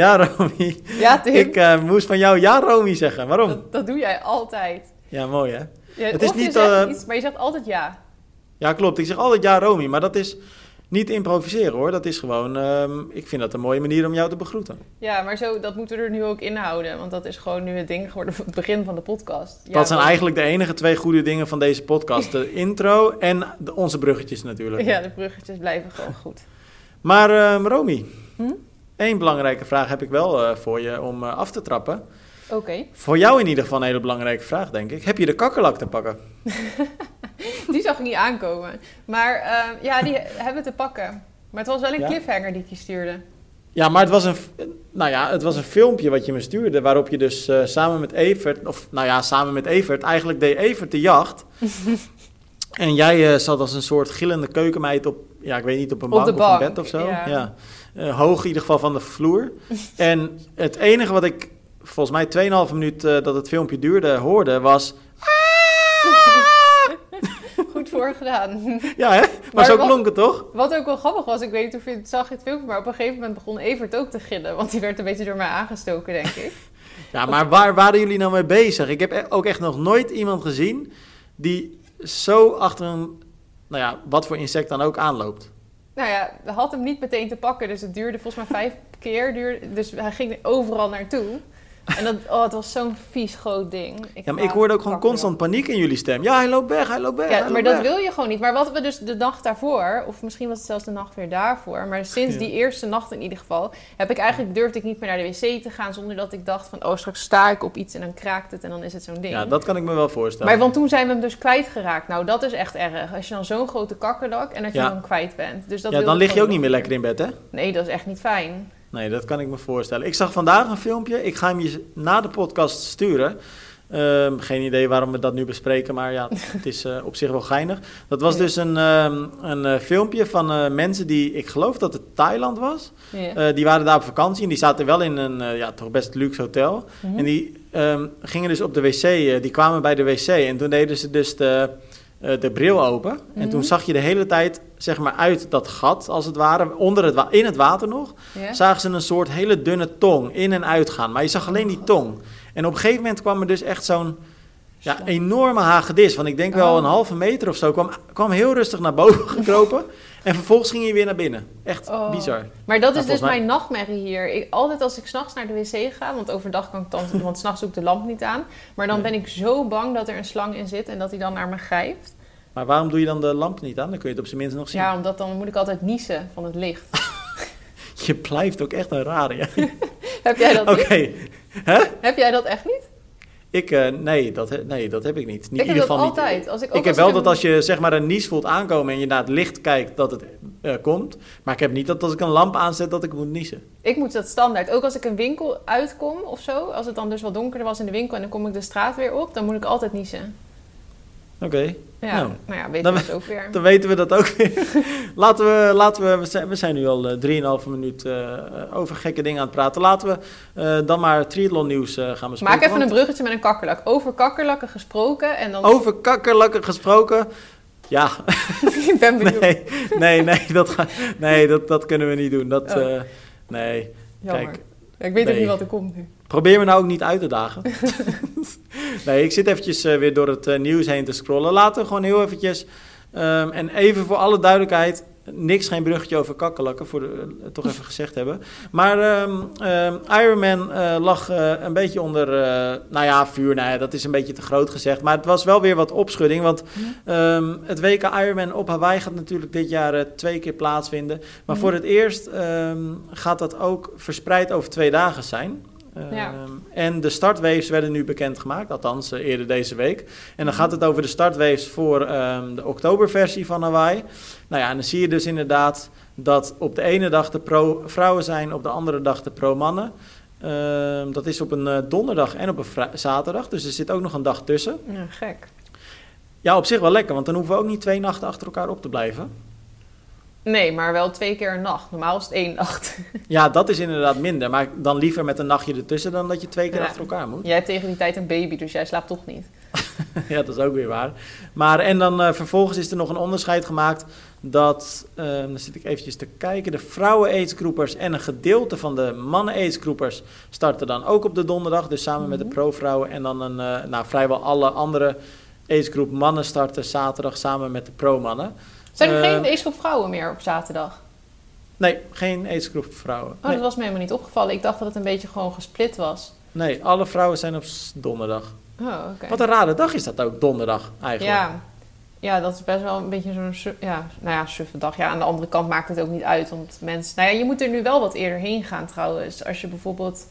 Ja, Romy. Ja, Tim. Ik eh, moest van jou ja, Romy zeggen. Waarom? Dat, dat doe jij altijd. Ja, mooi hè? Ja, Het is niet, eh, iets, maar je zegt altijd ja. Ja, klopt. Ik zeg altijd ja, Romy. Maar dat is niet improviseren hoor. Dat is gewoon, ehm, ik vind dat een mooie manier om jou te begroeten. Ja, maar zo, dat moeten we er nu ook inhouden. Want dat is gewoon nu het ding geworden voor het begin van de podcast. Ja, dat zijn eigenlijk de enige twee goede dingen van deze podcast. De intro en de, onze bruggetjes natuurlijk. Ja, de bruggetjes blijven gewoon goed. Maar ehm, Romy, Hm? Één belangrijke vraag heb ik wel eh, voor je om eh, af te trappen. Oké, Voor jou in ieder geval een hele belangrijke vraag, denk ik. Heb je de kakkerlak te pakken? die zag ik niet aankomen. Maar eh, ja, die hebben we te pakken. Maar het was wel een Ja? cliffhanger die ik je stuurde. Ja, maar het was een, nou ja, het was een filmpje wat je me stuurde, waarop je dus samen met Evert, of nou ja, samen met Evert, eigenlijk deed Evert de jacht. en jij zat als een soort gillende keukenmeid op, ja, ik weet niet, op een Op bank de of bank, een bed of zo. ja. Eh, hoog in ieder geval van de vloer. en het enige wat ik, volgens mij 2,5 minuut eh, dat het filmpje duurde, hoorde, was... Goed voor gedaan. Ja, hè? Maar, Maar zo wat- klonk het toch? Wat ook wel grappig was, ik weet niet of je het zag in het filmpje, maar op een gegeven moment begon Evert ook te gillen. Want die werd een beetje door mij aangestoken, denk ik. Ja, maar waar waren jullie nou mee bezig? Ik heb e- ook echt nog nooit iemand gezien die zo achter een, nou ja, wat voor insect dan ook aanloopt. Nou ja, we had hem niet meteen te pakken, dus het duurde volgens mij vijf keer. Duurde, dus hij ging overal naartoe. En dat, oh, het was zo'n vies groot ding. Ja, maar ik hoorde ook gewoon constant paniek in jullie stem. Ja, hij loopt weg, hij loopt weg. Ja, maar dat weg. wil je gewoon niet. Maar wat we dus de nacht daarvoor, of misschien was het zelfs de nacht weer daarvoor, maar sinds Ja. die eerste nacht in ieder geval, heb ik eigenlijk durfde ik niet meer naar de wc te gaan zonder dat ik dacht van, oh straks sta ik op iets en dan kraakt het en dan is het zo'n ding. Ja, dat kan ik me wel voorstellen. Maar want toen zijn we hem dus kwijtgeraakt. Nou, dat is echt erg. Als je dan zo'n grote kakkerlak en dat je Ja. hem kwijt bent. Dus dat ja, dan ik lig je ook niet meer lekker in bed, hè? Nee, dat is echt niet fijn. Nee, dat kan ik me voorstellen. Ik zag vandaag een filmpje. Ik ga hem je na de podcast sturen. Ehm, geen idee waarom we dat nu bespreken, maar ja, het is eh, op zich wel geinig. Dat was Ja. dus een, ehm, een eh, filmpje van eh, mensen die, ik geloof dat het Thailand was. Ja. Die waren daar op vakantie en die zaten wel in een ja, toch best luxe hotel. Mhm. En die ehm, gingen dus op de wc, die kwamen bij de wc en toen deden ze dus de, eh, de bril open. En Mhm. toen zag je de hele tijd, zeg maar uit dat gat als het ware, onder het in het water nog, zagen ze een soort hele dunne tong in en uit gaan. Maar je zag alleen die tong. En op een gegeven moment kwam er dus echt zo'n ja, enorme hagedis. Want ik denk wel Oh. een halve meter of zo. Kwam, kwam heel rustig naar boven gekropen. en vervolgens ging hij weer naar binnen. Echt Oh. bizar. Maar dat is Nou, dus mij- mijn nachtmerrie hier. Ik, altijd als ik s'nachts naar de wc ga, want overdag kan ik dan, want s'nachts doe ik de lamp niet aan. Maar dan ben ik zo bang dat er een slang in zit en dat hij dan naar me grijpt. Maar waarom doe je dan de lamp niet aan? Dan kun je het op zijn minst nog zien. Ja, omdat dan moet ik altijd niezen van het licht. Je blijft ook echt een rare. Heb jij dat Oké. Heb jij dat echt niet? Ik, eh, nee, dat, nee, dat heb ik niet. niet ik in heb dat altijd. niet. Als ik, ook Ik heb wel dat als je zeg maar een nies voelt aankomen en je naar het licht kijkt dat het eh, komt. Maar ik heb niet dat als ik een lamp aanzet dat ik moet niezen. Ik moet dat standaard. Ook als ik een winkel uitkom of zo. Als het dan dus wat donkerder was in de winkel en dan kom ik de straat weer op. Dan moet ik altijd niezen. Oké, Ja, Nou, nou, ja, weet dan je dat ook weer. dan weten we dat ook weer. laten we, laten we, we zijn, we zijn nu al eh, 3,5 minuut eh, over gekke dingen aan het praten. Laten we eh, dan maar triathlon nieuws eh, gaan bespreken. Maak even want een bruggetje met een kakkerlak. Over kakkerlakken gesproken en dan... Over kakkerlakken gesproken. Ja, ik ben benieuwd. nee, nee, nee, dat, ga, nee dat, dat kunnen we niet doen. Dat, Oh. eh, nee, Jammer. kijk, ik weet ook nee. niet wat er komt nu. Probeer me nou ook niet uit te dagen. nee, ik zit eventjes eh, weer door het eh, nieuws heen te scrollen. Laten we gewoon heel eventjes... ehm, en even voor alle duidelijkheid... Niks, geen bruggetje over kakkerlakken, voor de, eh, toch even gezegd hebben. Maar ehm, Ironman eh, lag een beetje onder, nou ja, vuur. Nou ja, dat is een beetje te groot gezegd. Maar het was wel weer wat opschudding. Want het WK Ironman op Hawaii gaat natuurlijk dit jaar twee keer plaatsvinden. Maar voor het eerst gaat dat ook verspreid over twee dagen zijn. Ehm, Ja. En de startwaves werden nu bekendgemaakt, althans eh, eerder deze week. En dan Mhm. gaat het over de startwaves voor ehm, de oktoberversie van Hawaii. Nou ja, en dan zie je dus inderdaad dat op de ene dag de pro-vrouwen zijn, op de andere dag de pro-mannen. Ehm, dat is op een eh, donderdag en op een zaterdag, dus er zit ook nog een dag tussen. Ja, gek. Ja, op zich wel lekker, want dan hoeven we ook niet twee nachten achter elkaar op te blijven. Nee, maar wel twee keer een nacht. Normaal is het één nacht. Ja, dat is inderdaad minder, maar dan liever met een nachtje ertussen dan dat je twee keer Ja. achter elkaar moet. Jij hebt tegen die tijd een baby, dus jij slaapt toch niet. ja, dat is ook weer waar. Maar en dan eh, vervolgens is er nog een onderscheid gemaakt dat, uh, dan zit ik eventjes te kijken, de vrouwen aidsgroepers en een gedeelte van de mannen aidsgroepers starten dan ook op de donderdag. Dus samen met de Mhm. pro-vrouwen en dan een, uh, nou, vrijwel alle andere aidsgroep mannen starten zaterdag samen met de pro-mannen. Zijn er Uh, geen aidsgroep vrouwen meer op zaterdag? Nee, geen aidsgroep vrouwen. Oh, Nee, dat was me helemaal niet opgevallen. Ik dacht dat het een beetje gewoon gesplit was. nee, alle vrouwen zijn op donderdag. Oh, oké. Wat een rare dag is dat ook, donderdag eigenlijk. Ja. ja, dat is best wel een beetje zo'n ja, nou ja, suffe dag. Ja, aan de andere kant maakt het ook niet uit. Want mensen... Nou ja, je moet er nu wel wat eerder heen gaan trouwens. Als je bijvoorbeeld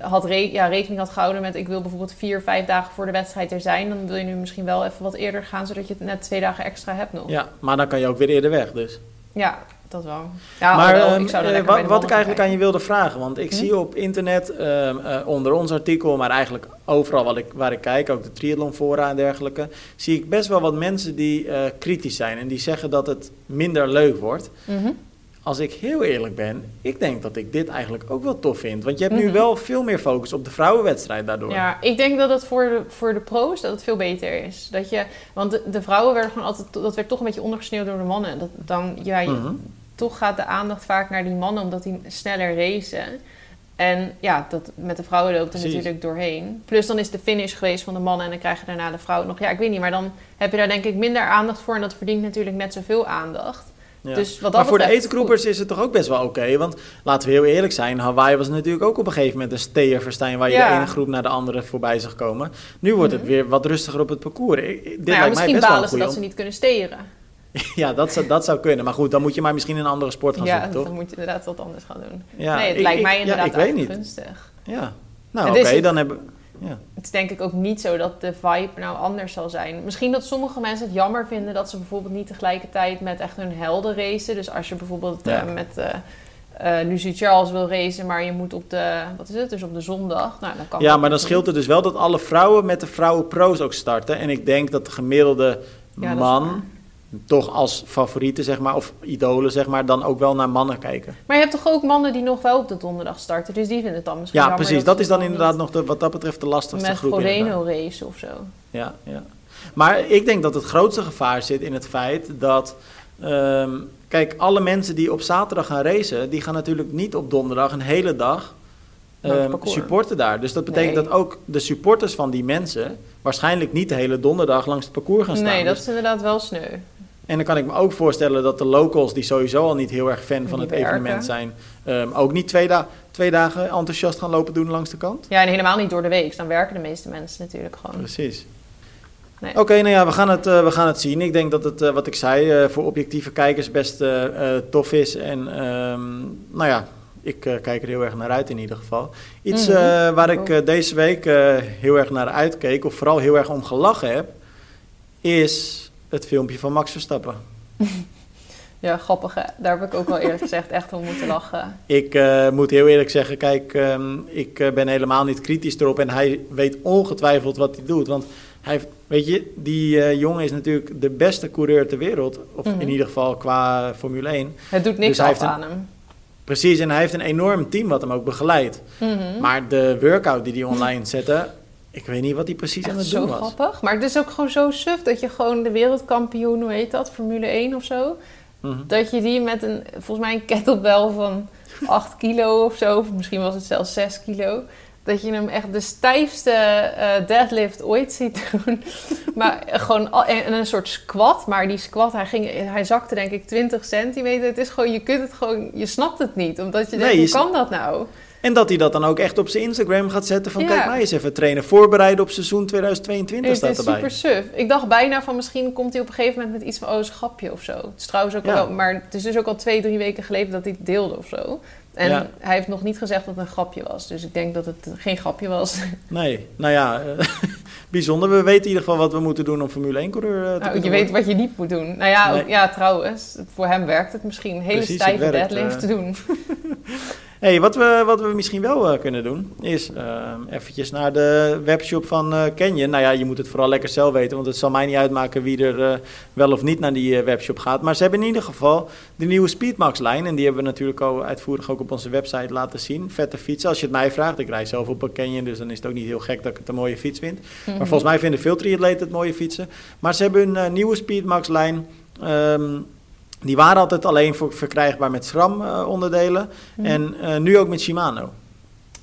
had re- ja, rekening had gehouden met... ik wil bijvoorbeeld vier, vijf dagen voor de wedstrijd er zijn... dan wil je nu misschien wel even wat eerder gaan... zodat je het net twee dagen extra hebt nog. Ja, maar dan kan je ook weer eerder weg dus. Ja, dat wel. Ja, maar alhoewel, ehm, ik zou bij wat, wat ik eigenlijk aan je wilde vragen, want ik Hm? zie op internet ehm, eh, onder ons artikel, maar eigenlijk overal wat ik, waar ik kijk, ook de triathlon fora en dergelijke, zie ik best wel wat mensen die eh, kritisch zijn en die zeggen dat het minder leuk wordt. Mhm. Als ik heel eerlijk ben, ik denk dat ik dit eigenlijk ook wel tof vind, want je hebt nu Mhm. wel veel meer focus op de vrouwenwedstrijd daardoor. Ja, ik denk dat het voor de, voor de pro's dat het veel beter is. Dat je, want de, de vrouwen werden gewoon altijd, dat werd toch een beetje ondergesneeuwd door de mannen. Dat, dan, ja, je- Mhm. toch gaat de aandacht vaak naar die mannen omdat die sneller racen. En ja, dat, met de vrouwen loopt er natuurlijk doorheen. Plus dan is de finish geweest van de mannen en dan krijg je daarna de vrouwen nog. Ja, ik weet niet, maar dan heb je daar denk ik minder aandacht voor en dat verdient natuurlijk net zoveel aandacht. Ja. Dus wat dat maar voor de betreft is het aidsgroepers is het toch ook best wel oké? Want laten we heel eerlijk zijn, Hawaii was natuurlijk ook op een gegeven moment een steerverstijn waar je Ja. de ene groep naar de andere voorbij zag komen. Nu wordt het Mhm. weer wat rustiger op het parcours. Ik- Dit Nou ja, lijkt mij misschien wel een balen ze goede dat ze niet kunnen steren. Ja, dat zou, dat zou kunnen. Maar goed, dan moet je maar misschien een andere sport gaan Ja, zoeken, toch? dan moet je inderdaad wat anders gaan doen. Ja, nee, het ik- lijkt mij ja, inderdaad ik weet niet. gunstig. Ja. Nou, oké, dan hebben ja. Het is denk ik ook niet zo dat de vibe nou anders zal zijn. Misschien dat sommige mensen het jammer vinden dat ze bijvoorbeeld niet tegelijkertijd met echt hun helden racen. Dus als je bijvoorbeeld Ja. eh, met eh eh, Lucy Charles wil racen, maar je moet op de, wat is het, dus op de zondag. Nou, dan kan ja, maar dan scheelt het dus wel dat alle vrouwen met de vrouwenpro's ook starten. En ik denk dat de gemiddelde Ja, man. Toch als favorieten, zeg maar, of idolen, zeg maar, dan ook wel naar mannen kijken. Maar je hebt toch ook mannen die nog wel op de donderdag starten, dus die vinden het dan misschien Ja, precies. dat is dan inderdaad nog de, wat dat betreft de lastigste met groep. Frodeno racen of zo. Ja, ja. Maar ik denk dat het grootste gevaar zit in het feit dat... ehm, kijk, alle mensen die op zaterdag gaan racen... die gaan natuurlijk niet op donderdag een hele dag ehm, supporten daar. Dus dat betekent Nee. dat ook de supporters van die mensen... waarschijnlijk niet de hele donderdag langs het parcours gaan staan. Nee, dat Dus- is inderdaad wel sneu. En dan kan ik me ook voorstellen dat de locals... die sowieso al niet heel erg fan van het evenement zijn... ehm, ook niet twee, da- twee dagen enthousiast gaan lopen doen langs de kant. Ja, en helemaal niet door de week. Dan werken de meeste mensen natuurlijk gewoon. Precies. Nee. Oké, nou ja, we gaan, het, eh, we gaan het zien. Ik denk dat het, eh, wat ik zei, eh, voor objectieve kijkers best tof is. En ehm, nou ja, ik kijk er heel erg naar uit in ieder geval. Iets Mhm. waar Ik deze week heel erg naar uitkeek, of vooral heel erg om gelachen heb, is het filmpje van Max Verstappen. Ja, grappig hè. Daar heb ik ook wel eerlijk gezegd echt om moeten lachen. Ik eh, moet heel eerlijk zeggen, kijk, ehm, ik eh, ben helemaal niet kritisch erop en hij weet ongetwijfeld wat hij doet. Want hij heeft, weet je, die eh, jongen is natuurlijk de beste coureur ter wereld. Of Mhm. in ieder geval qua Formule 1. Het doet niks Dus hij af een- aan hem. Precies, en hij heeft een enorm team wat hem ook begeleidt. Mhm. Maar de workout die hij online zette, ik weet niet wat hij precies aan het zo doen was. grappig. Maar het is ook gewoon zo suf dat je gewoon de wereldkampioen, hoe heet dat, Formule 1 of zo, Mhm. dat je die met een, volgens mij een kettlebell van 8 kilo of zo, of misschien was het zelfs 6 kilo, dat je hem echt de stijfste eh, deadlift ooit ziet doen. maar gewoon al- en een soort squat, maar die squat, hij, ging, hij zakte denk ik 20 centimeter. Het is gewoon, je kunt het gewoon, je snapt het niet, omdat je Nee, denkt, hoe kan dat nou? En dat hij dat dan ook echt op zijn Instagram gaat zetten van Ja. kijk mij eens even trainen. Voorbereiden op seizoen 2022 Het staat is erbij. super suf. Ik dacht bijna van misschien komt hij op een gegeven moment met iets van oh, een schapje of zo. Het is trouwens ook Ja. wel, maar het is dus ook al twee, drie weken geleden dat hij het deelde of zo. En Ja. hij heeft nog niet gezegd dat het een grapje was. Dus ik denk dat het geen grapje was. Nee, nou ja, eh, bijzonder. We weten in ieder geval wat we moeten doen om Formule 1 coureur eh, te Nou, je weet wat je niet moet doen. Nou ja, Nee. ook, ja trouwens, voor hem werkt het misschien. Een hele Precies, het stijve deadlift eh. te doen. Hey, wat, we, wat we misschien wel eh, kunnen doen, is eh eventjes naar de webshop van eh Canyon. Nou ja, je moet het vooral lekker zelf weten, want het zal mij niet uitmaken wie er eh, wel of niet naar die webshop gaat. Maar ze hebben in ieder geval de nieuwe Speedmax-lijn. En die hebben we natuurlijk al uitvoerig ook op onze website laten zien. Vette fietsen, als je het mij vraagt. Ik rijd zelf op een Canyon, dus dan is het ook niet heel gek dat ik het een mooie fiets vind. Mhm. Maar volgens mij vinden veel triatleten het mooie fietsen. Maar ze hebben een nieuwe Speedmax-lijn. ehm, Die waren altijd alleen voor verkrijgbaar met SRAM-onderdelen. Mhm. En eh, nu ook met Shimano.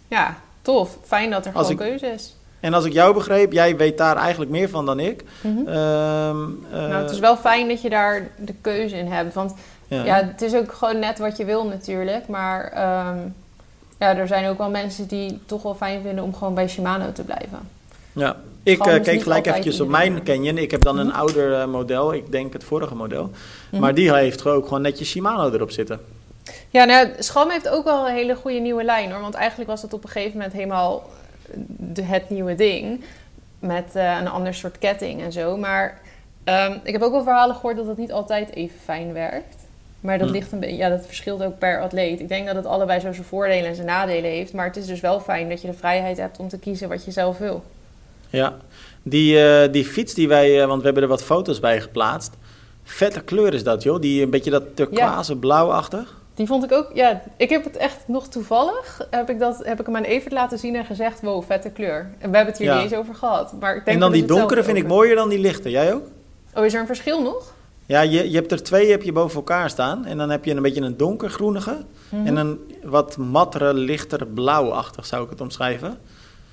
Ja, tof. Fijn dat er Als gewoon ik- keuze is. En als ik jou begreep, jij weet daar eigenlijk meer van dan ik. Mhm. Ehm, eh, nou, het is wel fijn dat je daar de keuze in hebt. Want ja. ja. het is ook gewoon net wat je wil natuurlijk. Maar ehm, ja, er zijn ook wel mensen die het toch wel fijn vinden om gewoon bij Shimano te blijven. Ja, ik Gewoon eh, keek gelijk eventjes op mijn Canyon. Ik heb dan een Mhm. ouder eh, model, ik denk het vorige model. Mhm. Maar die heeft ook gewoon netjes Shimano erop zitten. Ja, nou, Scham heeft ook wel een hele goede nieuwe lijn hoor. Want eigenlijk was het op een gegeven moment helemaal de, het nieuwe ding. Met eh, een ander soort ketting en zo. Maar ehm, ik heb ook wel verhalen gehoord dat het niet altijd even fijn werkt. Maar dat Hm. ligt een beetje, ja, dat verschilt ook per atleet. Ik denk dat het allebei zo zijn voordelen en zijn nadelen heeft. Maar het is dus wel fijn dat je de vrijheid hebt om te kiezen wat je zelf wil. Ja, die, eh, die fiets die wij, eh, want we hebben er wat foto's bij geplaatst. Vette kleur is dat, joh. Die een beetje dat turquoise blauwachtig. Die vond ik ook, ja, ik heb het echt nog toevallig, heb ik, dat, heb ik hem aan Evert laten zien en gezegd, wow, vette kleur. En we hebben het hier Ja. niet eens over gehad. Maar ik denk En dan die donkere vind ik mooier dan die lichte. Jij ook? Oh, is er een verschil nog? Ja, je, je hebt er twee heb je boven elkaar staan. En dan heb je een beetje een donkergroenige. Mhm. En een wat mattere, lichter blauwachtig zou ik het omschrijven.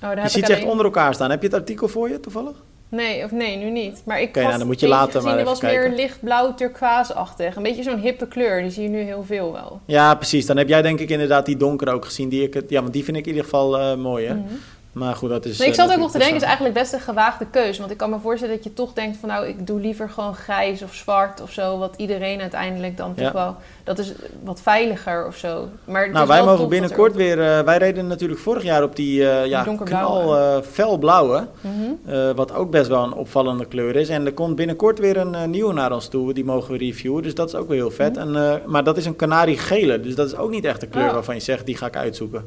Oh, daar Je heb ziet ik ze echt onder elkaar staan. Heb je het artikel voor je toevallig? Nee, of nee, nu niet. Maar ik Oké, had nou, dan moet je later gezien, maar even was meer lichtblauw turquoise-achtig. Een beetje zo'n hippe kleur, die zie je nu heel veel wel. Ja, precies. Dan heb jij denk ik inderdaad die donkere ook gezien. Die ik ja, want die vind ik in ieder geval eh, mooi, hè? Mhm. Maar goed, dat is... Ik eh, zat ook nog te denken, is eigenlijk best een gewaagde keuze. Want ik kan me voorstellen dat je toch denkt van nou, ik doe liever gewoon grijs of zwart of zo. Wat iedereen uiteindelijk dan Ja. toch wel, dat is wat veiliger of zo. Maar Nou, wij mogen binnenkort ook- weer... eh, wij reden natuurlijk vorig jaar op die eh ja, knal eh, felblauwe. Mhm. eh, wat ook best wel een opvallende kleur is. En er komt binnenkort weer een nieuwe naar ons toe. Die mogen we reviewen. Dus dat is ook wel heel vet. En, eh, maar dat is een kanariegele. Dus dat is ook niet echt een kleur Oh. waarvan je zegt, die ga ik uitzoeken.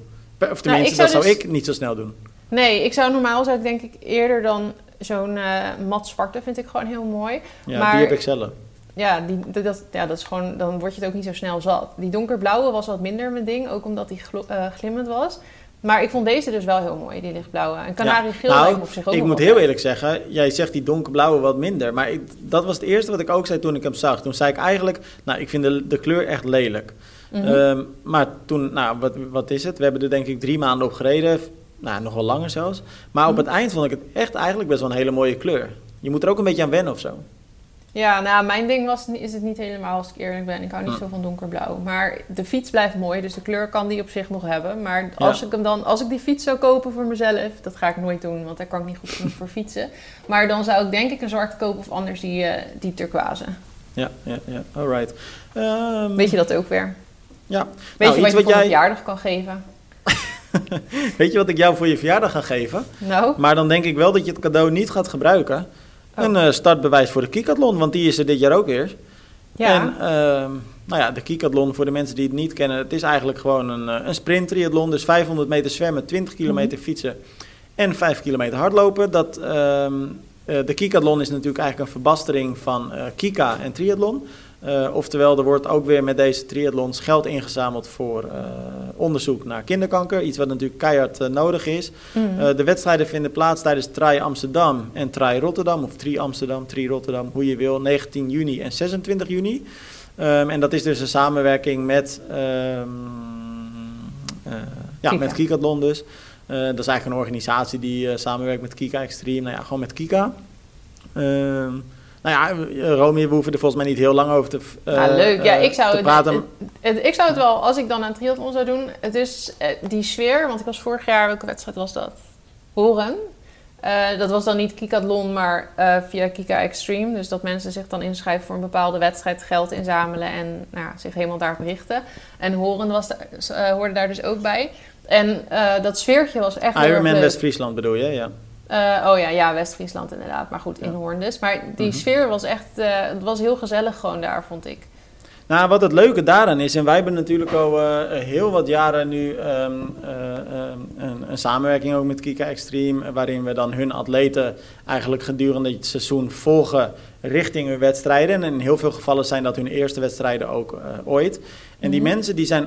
Of tenminste, Nou, zou dat zou dus- ik niet zo snel doen. Nee, ik zou normaal zou ik denk ik eerder dan zo'n eh mat zwarte vind ik gewoon heel mooi. Ja, Maar- die heb ik zelf. Ja, die, dat- ja, dat is gewoon, dan word je het ook niet zo snel zat. Die donkerblauwe was wat minder mijn ding, ook omdat die eh, glimmend was. Maar ik vond deze dus wel heel mooi, die lichtblauwe. En kanariegeel Nou, lijkt me op zich ook Ik moet heel eerlijk zeggen, jij zegt die donkerblauwe wat minder. Maar ik, dat was het eerste wat ik ook zei toen ik hem zag. Toen zei ik eigenlijk, nou, ik vind de, de kleur echt lelijk. Mhm. Ehm, maar toen, nou, wat, wat is het? We hebben er denk ik drie maanden op gereden. Nou, nog wel langer zelfs. Maar op Mhm. het eind vond ik het echt eigenlijk best wel een hele mooie kleur. Je moet er ook een beetje aan wennen of zo. Ja, nou, mijn ding was, is het niet helemaal, als ik eerlijk ben. Ik hou niet zo van donkerblauw. Maar de fiets blijft mooi, dus de kleur kan die op zich nog hebben. Maar als, Ja. ik, hem dan, als ik die fiets zou kopen voor mezelf, dat ga ik nooit doen, want daar kan ik niet goed genoeg voor fietsen. Maar dan zou ik denk ik een zwart kopen of anders die, eh, die turquoise. Ja, ja, ja. Alright. Ehm, Weet je dat ook weer? Ja. Weet Nou, je wat je voor jij- verjaardag kan geven? Weet je wat ik jou voor je verjaardag ga geven? Nou, Maar dan denk ik wel dat je het cadeau niet gaat gebruiken. Oh. Een eh, startbewijs voor de Kikathlon, want die is er dit jaar ook weer. ja. En ehm, nou ja, de Kikathlon, voor de mensen die het niet kennen, het is eigenlijk gewoon een, eh, een sprinttriathlon. Dus 500 meter zwemmen, 20 kilometer Mhm. fietsen en 5 kilometer hardlopen. Dat, ehm, eh, de Kikathlon is natuurlijk eigenlijk een verbastering van Kika en triathlon. Eh, oftewel, er wordt ook weer met deze triathlons geld ingezameld voor eh, onderzoek naar kinderkanker. Iets wat natuurlijk keihard eh, nodig is. Mhm. De wedstrijden vinden plaats tijdens Tri Amsterdam en Tri Rotterdam, of Tri Amsterdam, Tri Rotterdam, hoe je wil, 19 juni en 26 juni. Ehm, en dat is dus een samenwerking met, eh, ja, met Kikathlon dus. Dat is eigenlijk een organisatie die samenwerkt met Kika Extreme, nou ja, gewoon met Kika. Ehm, nou ja, Romy, we hoeven er volgens mij niet heel lang over te, eh, Ja, leuk. Ja, eh, ik zou het, praten. het- het- ik zou het wel, als ik dan een triathlon zou doen, het is eh, die sfeer, want ik was vorig jaar, welke wedstrijd was dat? Horen. Dat was dan niet Kikathlon, maar via Kika Extreme. Dus dat mensen zich dan inschrijven voor een bepaalde wedstrijd, geld inzamelen en nou, ja, zich helemaal daarop richten. En Horen was daar, hoorde daar dus ook bij. En dat sfeertje was echt Ironman. West-Friesland bedoel je, ja. Eh, oh ja, ja, West-Friesland inderdaad. Maar goed, in Ja. Hoorn dus. Maar die Mhm. sfeer was echt, eh, het was heel gezellig gewoon daar, vond ik. Nou, wat het leuke daaraan is, en wij hebben natuurlijk al eh, heel wat jaren nu ehm, eh, ehm, een, een samenwerking ook met Kika Extreme, waarin we dan hun atleten eigenlijk gedurende het seizoen volgen richting hun wedstrijden. En in heel veel gevallen zijn dat hun eerste wedstrijden ook ooit. En die Mhm. mensen die zijn,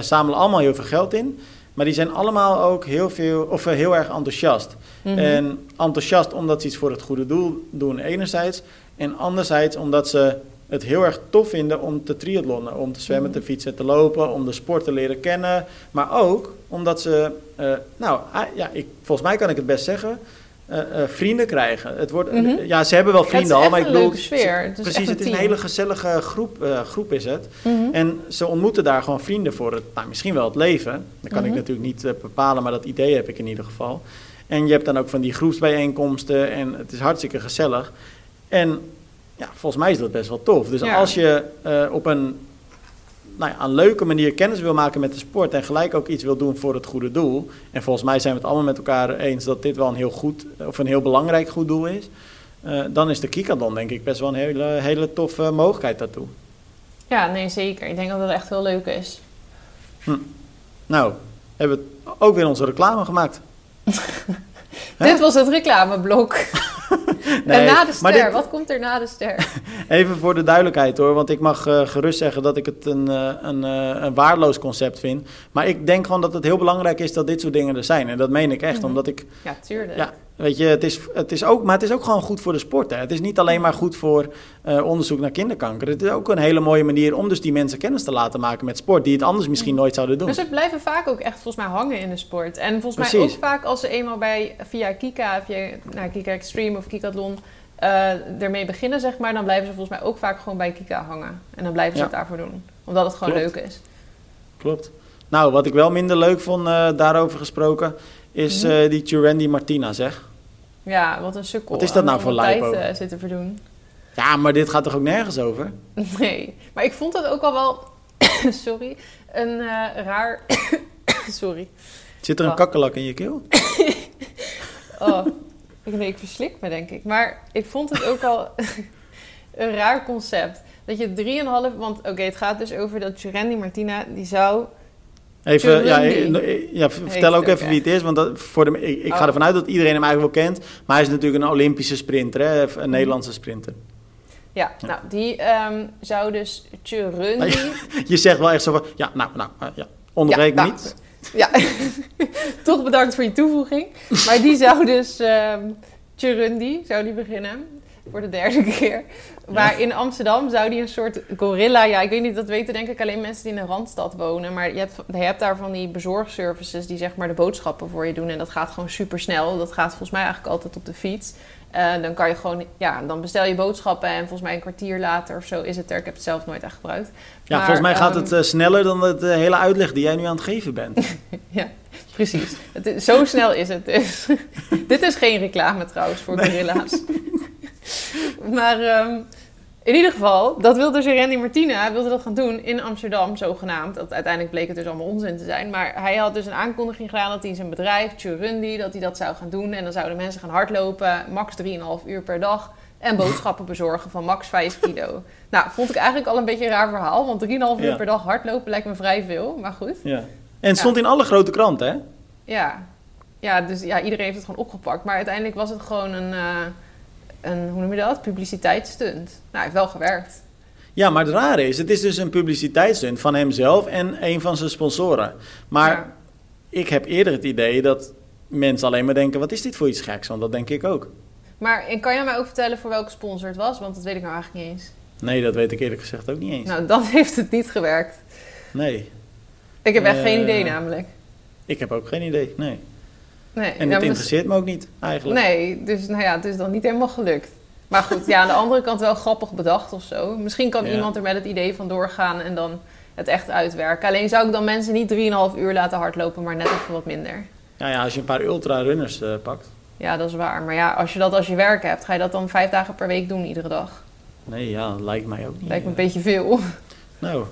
zamelen allemaal heel veel geld in, maar die zijn allemaal ook heel, veel, of, eh, heel erg enthousiast. Mhm. En enthousiast omdat ze iets voor het goede doel doen, enerzijds. En anderzijds omdat ze het heel erg tof vinden om te triathlonnen. Om te zwemmen, Mhm. te fietsen, te lopen, om de sport te leren kennen. Maar ook omdat ze, eh, nou ah, ja, ik, volgens mij kan ik het best zeggen, eh, eh, vrienden krijgen. Het wordt, Mhm. Ja, ze hebben wel vrienden al, maar ik bedoel... sfeer. Het precies, het is een hele gezellige groep, eh, groep is het. Mhm. En ze ontmoeten daar gewoon vrienden voor het, nou, misschien wel het leven. Dat kan ik Mhm. natuurlijk niet bepalen, maar dat idee heb ik in ieder geval. En je hebt dan ook van die groepsbijeenkomsten en het is hartstikke gezellig. En ja, volgens mij is dat best wel tof. Dus Ja. als je op een, nou ja, een leuke manier kennis wil maken met de sport en gelijk ook iets wil doen voor het goede doel. En volgens mij zijn we het allemaal met elkaar eens dat dit wel een heel goed of een heel belangrijk goed doel is. eh, dan is de Kikadon denk ik best wel een hele, hele toffe mogelijkheid daartoe. Ja, nee, zeker. Ik denk dat het echt heel leuk is. Nou, hebben we ook weer onze reclame gemaakt. Dit was het reclameblok. Nee, en na de ster, dit- wat komt er na de ster? Even voor de duidelijkheid hoor, want ik mag eh, gerust zeggen dat ik het een, eh, een, eh, een waardeloos concept vind. Maar ik denk gewoon dat het heel belangrijk is dat dit soort dingen er zijn. En dat meen ik echt, Mhm. omdat ik, Ja, tuurlijk. ja, weet je, het is, het is ook, maar het is ook gewoon goed voor de sport. Hè. Het is niet alleen maar goed voor eh, onderzoek naar kinderkanker. Het is ook een hele mooie manier om dus die mensen kennis te laten maken met sport, die het anders misschien nooit zouden doen. Dus het blijven vaak ook echt volgens mij hangen in de sport. En volgens mij ook vaak als ze eenmaal bij, via Kika, via nou, Kika Extreme of Kikathlon eh ermee beginnen, zeg maar, dan blijven ze volgens mij ook vaak gewoon bij Kika hangen. En dan blijven ze Ja. het daarvoor doen. Omdat het gewoon Klopt. leuk is. Klopt. Nou, wat ik wel minder leuk vond eh, daarover gesproken, is Mhm. die Turendi Martina, zeg. Ja, wat een sukkel. Wat is dat nou voor lijpo? tijd eh, zitten verdoen. Ja, maar dit gaat toch ook nergens over? Nee, maar ik vond het ook al wel, sorry, een eh, raar, sorry. Zit er een kakkelak in je keel? Oh, ik, nee, ik verslik me denk ik. Maar ik vond het ook al een raar concept. Dat je 3,5, want oké, het gaat dus over dat Jurendi Martina, die zou... Even, ja, eh, eh, ja, v- Heet vertel ook even wie het is, want dat, voor de, ik, ik ga Oh. ervan uit dat iedereen hem eigenlijk wel kent. Maar hij is natuurlijk een Olympische sprinter, hè, Mhm. een Nederlandse sprinter. Ja, Ja. nou, die ehm, zou dus Jurendi... Je zegt wel echt zo van, ja, nou, nou, eh, ja, onderbreek Ja, me nou, niet. Ja, toch bedankt voor je toevoeging. Maar die zou dus, ehm Churundi, zou die beginnen. Voor de derde keer. Maar in Amsterdam zou die een soort gorilla... Ja, ik weet niet, dat weten denk ik alleen mensen die in een randstad wonen. Maar je hebt, je hebt daar van die bezorgservices die zeg maar de boodschappen voor je doen. En dat gaat gewoon super snel. Dat gaat volgens mij eigenlijk altijd op de fiets. Eh, dan kan je gewoon, ja, dan bestel je boodschappen en volgens mij een kwartier later of zo is het er. Ik heb het zelf nooit echt gebruikt. Ja, Maar, volgens mij gaat ehm, het eh, sneller dan de hele uitleg die jij nu aan het geven bent. Ja, precies. Het is, zo snel is het dus. Dit is geen reclame trouwens voor gorilla's. maar ehm, in ieder geval, dat wilde dus Randy Martina wilde dat gaan doen in Amsterdam, zogenaamd. Dat, uiteindelijk bleek het dus allemaal onzin te zijn. Maar hij had dus een aankondiging gedaan dat hij zijn bedrijf, Churundi, dat hij dat zou gaan doen. En dan zouden mensen gaan hardlopen, max 3,5 uur per dag. En boodschappen bezorgen van max 5 kilo. Nou, vond ik eigenlijk al een beetje een raar verhaal. Want 3,5 uur per dag hardlopen lijkt me vrij veel. Maar goed. Ja. En het stond in alle grote kranten, hè? Ja. ja, dus ja, iedereen heeft het gewoon opgepakt. Maar uiteindelijk was het gewoon een, eh, een hoe noem je dat? Publiciteitsstunt. Nou, hij heeft wel gewerkt. Ja, maar het rare is, het is dus een publiciteitsstunt van hemzelf en een van zijn sponsoren. Maar Ja. ik heb eerder het idee dat mensen alleen maar denken, wat is dit voor iets geks? Want dat denk ik ook. Maar en kan jij mij ook vertellen voor welke sponsor het was? Want dat weet ik nou eigenlijk niet eens. Nee, dat weet ik eerlijk gezegd ook niet eens. Nou, dan heeft het niet gewerkt. Nee, Ik heb echt Eh, geen idee namelijk. ik heb ook geen idee. Nee. Nee, En maar- interesseert me ook niet, eigenlijk. Nee, dus nou ja, het is dan niet helemaal gelukt. Maar goed, ja, aan de andere kant wel grappig bedacht of zo. Misschien kan Ja. iemand er met het idee van doorgaan en dan het echt uitwerken. Alleen zou ik dan mensen niet 3,5 uur laten hardlopen, maar net even wat minder. Ja, ja, als je een paar ultra-runners eh, pakt. Ja, dat is waar. Maar ja, als je dat als je werk hebt, ga je dat dan vijf dagen per week doen, iedere dag? Nee, ja, dat lijkt mij ook niet. Lijkt me een eh. beetje veel. Nou,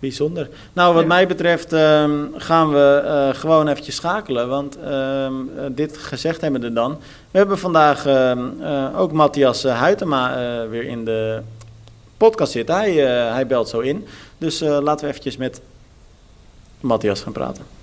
bijzonder. Nou, wat mij betreft ehm, gaan we eh, gewoon eventjes schakelen. Want ehm, eh, dit gezegd hebben we dan. We hebben vandaag ehm, eh, ook Matthias Huytema weer in de podcast zitten. Hij, hij belt zo in. Dus laten we eventjes met Matthias gaan praten.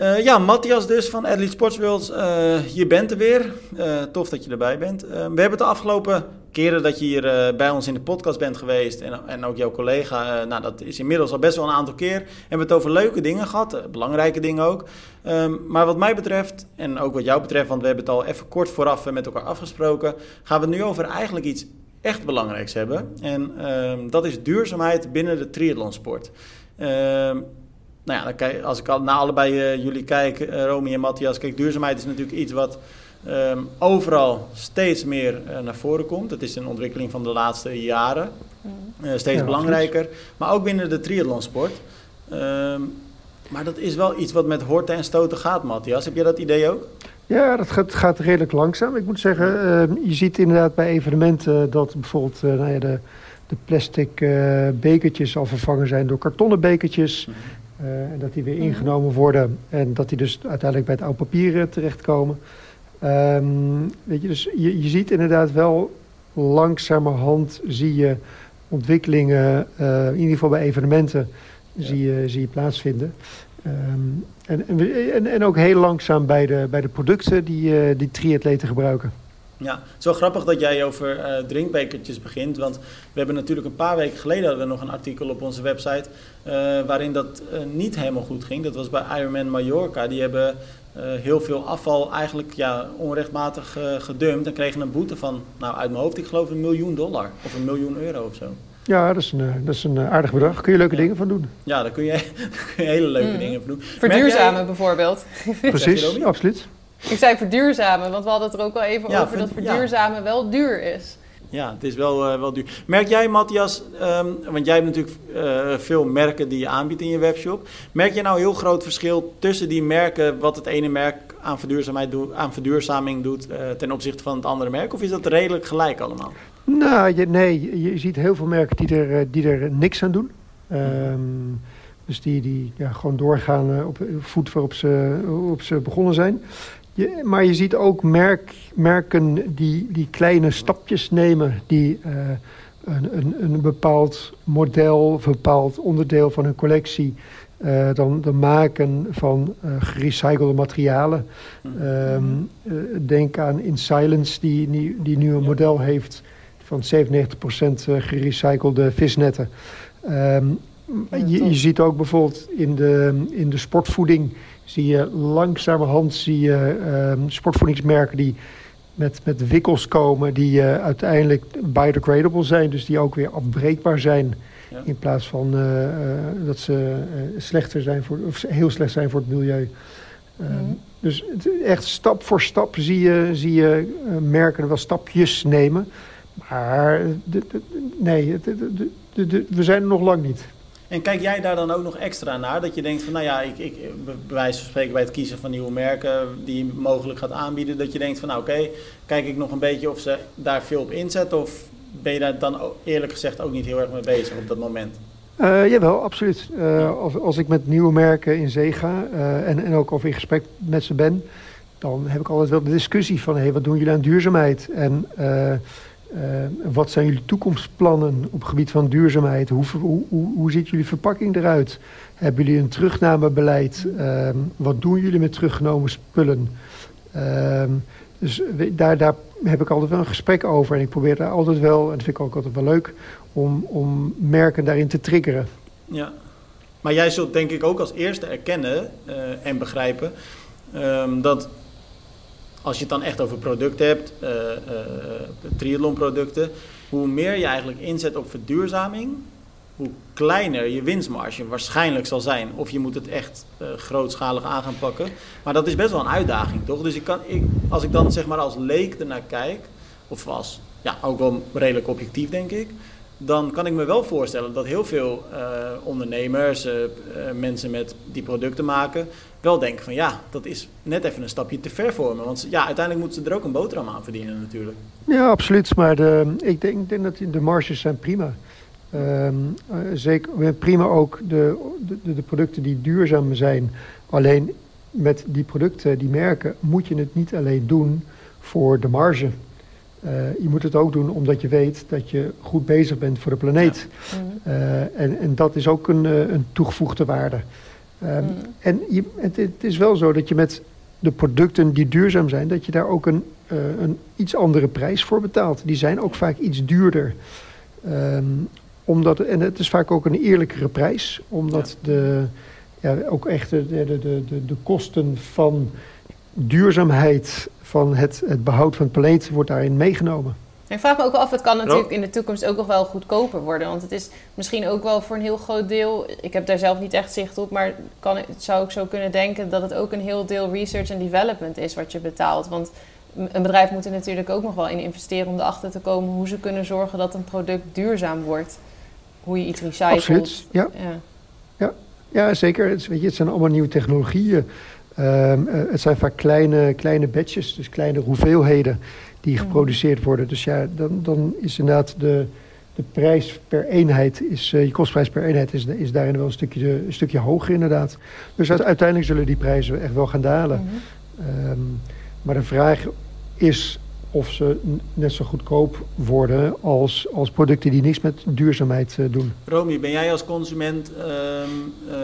Eh, ja, Matthias dus van Athlete Sports World. Eh, je bent er weer. Eh, tof dat je erbij bent. We hebben de afgelopen keren dat je hier bij ons in de podcast bent geweest... en, en ook jouw collega, nou dat is inmiddels al best wel een aantal keer... hebben we het over leuke dingen gehad, eh, belangrijke dingen ook. Ehm, maar wat mij betreft, en ook wat jou betreft... want we hebben het al even kort vooraf met elkaar afgesproken... gaan we het nu over eigenlijk iets echt belangrijks hebben. En ehm, dat is duurzaamheid binnen de triathlonsport. Ehm, nou ja, dan als ik al naar allebei uh, jullie kijk, uh, Romy en Matthias, kijk, duurzaamheid is natuurlijk iets wat ehm, overal steeds meer uh, naar voren komt. Het is een ontwikkeling van de laatste jaren, mm. steeds ja, belangrijker. Maar ook binnen de triathlonsport. maar dat is wel iets wat met horten en stoten gaat, Matthias. Heb jij dat idee ook? Ja, dat gaat, gaat redelijk langzaam. Ik moet zeggen, je ziet inderdaad bij evenementen dat bijvoorbeeld nou ja, de, de plastic bekertjes al vervangen zijn door kartonnen bekertjes. Mm en dat die weer ingenomen worden en dat die dus uiteindelijk bij het oude papier terechtkomen. Um, weet je, dus je, je ziet inderdaad wel langzamerhand zie je ontwikkelingen, uh, in ieder geval bij evenementen, zie, je, zie je plaatsvinden. Um, en, en, en, ook heel langzaam bij de, bij de producten die, uh, die triatleten gebruiken. Ja, zo grappig dat jij over uh, drinkbekertjes begint. Want we hebben natuurlijk een paar weken geleden hadden we nog een artikel op onze website. Uh, waarin dat uh, niet helemaal goed ging. Dat was bij Ironman Mallorca. Die hebben heel veel afval eigenlijk ja, onrechtmatig gedumpt. En kregen een boete van, nou uit mijn hoofd, ik geloof een miljoen dollar. Of een miljoen euro of zo. Ja, dat is een, dat is een aardig bedrag. Kun je leuke dingen van doen. Ja, daar kun je, kun je hele leuke mm. dingen van doen. Verduurzamen jij... bijvoorbeeld. Precies, absoluut. Ik zei verduurzamen, want we hadden het er ook al even over dat verduurzamen wel duur is. Ja, het is wel, uh, wel duur. Merk jij, Matthias, um, want jij hebt natuurlijk uh, veel merken die je aanbiedt in je webshop. Merk je nou een heel groot verschil tussen die merken, wat het ene merk aan, verduurzaamheid doet, aan verduurzaming doet uh, ten opzichte van het andere merk? Of is dat redelijk gelijk allemaal? Nou, je, nee, je ziet heel veel merken die er, die er niks aan doen. Um, dus die, die ja, gewoon doorgaan op voet waarop ze, op ze begonnen zijn maar je ziet ook merk, merken die, die kleine stapjes nemen, die uh, een, een, een, bepaald model een bepaald onderdeel van hun collectie uh, dan, maken van uh, gerecyclede materialen. Um, denk aan In Silence, die, die, nu een model heeft van 97% gerecyclede visnetten. Um, je, je, ziet ook bijvoorbeeld in de, in de sportvoeding zie je langzamerhand zie je, um, sportvoedingsmerken die met, met wikkels komen die uh, uiteindelijk biodegradable zijn, dus die ook weer afbreekbaar zijn. In plaats van uh, uh, dat ze slechter zijn voor, of heel slecht zijn voor het milieu. Mm. Dus echt stap voor stap zie je, zie je merken wel stapjes nemen. Maar de, de, nee, de, we zijn er nog lang niet. En kijk jij daar dan ook nog extra naar? Dat je denkt van, nou ja, ik, ik, bij wijze van spreken bij het kiezen van nieuwe merken die je mogelijk gaat aanbieden, dat je denkt van, nou oké, kijk ik nog een beetje of ze daar veel op inzetten of ben je daar dan eerlijk gezegd ook niet heel erg mee bezig op dat moment? Uh, jawel, absoluut. Uh, als, als ik met nieuwe merken in zee ga uh, en, en ook of in gesprek met ze ben, dan heb ik altijd wel de discussie van, hé, hey, wat doen jullie aan duurzaamheid? En uh, wat zijn jullie toekomstplannen op het gebied van duurzaamheid? Hoe, hoe, hoe, ziet jullie verpakking eruit? Hebben jullie een terugnamebeleid? Uh, wat doen jullie met teruggenomen spullen? Uh, dus daar, daar heb ik altijd wel een gesprek over. En ik probeer daar altijd wel, en dat vind ik ook altijd wel leuk, om, om merken daarin te triggeren. Ja, maar jij zult denk ik ook als eerste erkennen uh, en begrijpen um, dat als je het dan echt over producten hebt, uh, triathlonproducten, hoe meer je eigenlijk inzet op verduurzaming, hoe kleiner je winstmarge waarschijnlijk zal zijn. Of je moet het echt uh, grootschalig aan gaan pakken. Maar dat is best wel een uitdaging, toch? Dus ik kan, ik, als ik dan zeg maar als leek ernaar kijk, of als, ja, ook wel redelijk objectief denk ik, dan kan ik me wel voorstellen dat heel veel ondernemers, mensen met die producten maken, wel denken van ja, dat is net even een stapje te ver voor me. Want ja, uiteindelijk moeten ze er ook een boterham aan verdienen natuurlijk. Ja, absoluut. Maar de, ik, denk, denk dat de marges zijn prima. Um, zeker prima ook de, de, de, producten die duurzaam zijn. Alleen met die producten, die merken, moet je het niet alleen doen voor de marge. Uh, je moet het ook doen omdat je weet dat je goed bezig bent voor de planeet. Ja. Uh, en, en dat is ook een, een toegevoegde waarde. Um, mm. En je, het, het, is wel zo dat je met de producten die duurzaam zijn, dat je daar ook een, uh, een iets andere prijs voor betaalt. Die zijn ook vaak iets duurder. Um, omdat, en het is vaak ook een eerlijkere prijs, omdat ja. de, ja, ook echt de, de, de, de, de kosten van duurzaamheid, van het, het behoud van het planeet, wordt daarin meegenomen. Ik vraag me ook wel af, het kan natuurlijk in de toekomst ook nog wel goedkoper worden. Want het is misschien ook wel voor een heel groot deel, ik heb daar zelf niet echt zicht op, maar kan, zou ik zo kunnen denken dat het ook een heel deel research en development is wat je betaalt. Want een bedrijf moet er natuurlijk ook nog wel in investeren om erachter te komen hoe ze kunnen zorgen dat een product duurzaam wordt. Hoe je iets recycelt. Absoluut, ja. ja. ja. ja zeker. Het, weet je, het zijn allemaal nieuwe technologieën. Um, het zijn vaak kleine, kleine batches, dus kleine hoeveelheden die mm. geproduceerd worden. Dus ja, dan, dan is inderdaad de, de prijs per eenheid, is, uh, je kostprijs per eenheid is, is daarin wel een stukje, een stukje hoger inderdaad. Dus uiteindelijk zullen die prijzen echt wel gaan dalen. Mm-hmm. Um, maar de vraag is of ze net zo goedkoop worden als, als producten die niks met duurzaamheid uh, doen. Romy, ben jij als consument, uh, uh,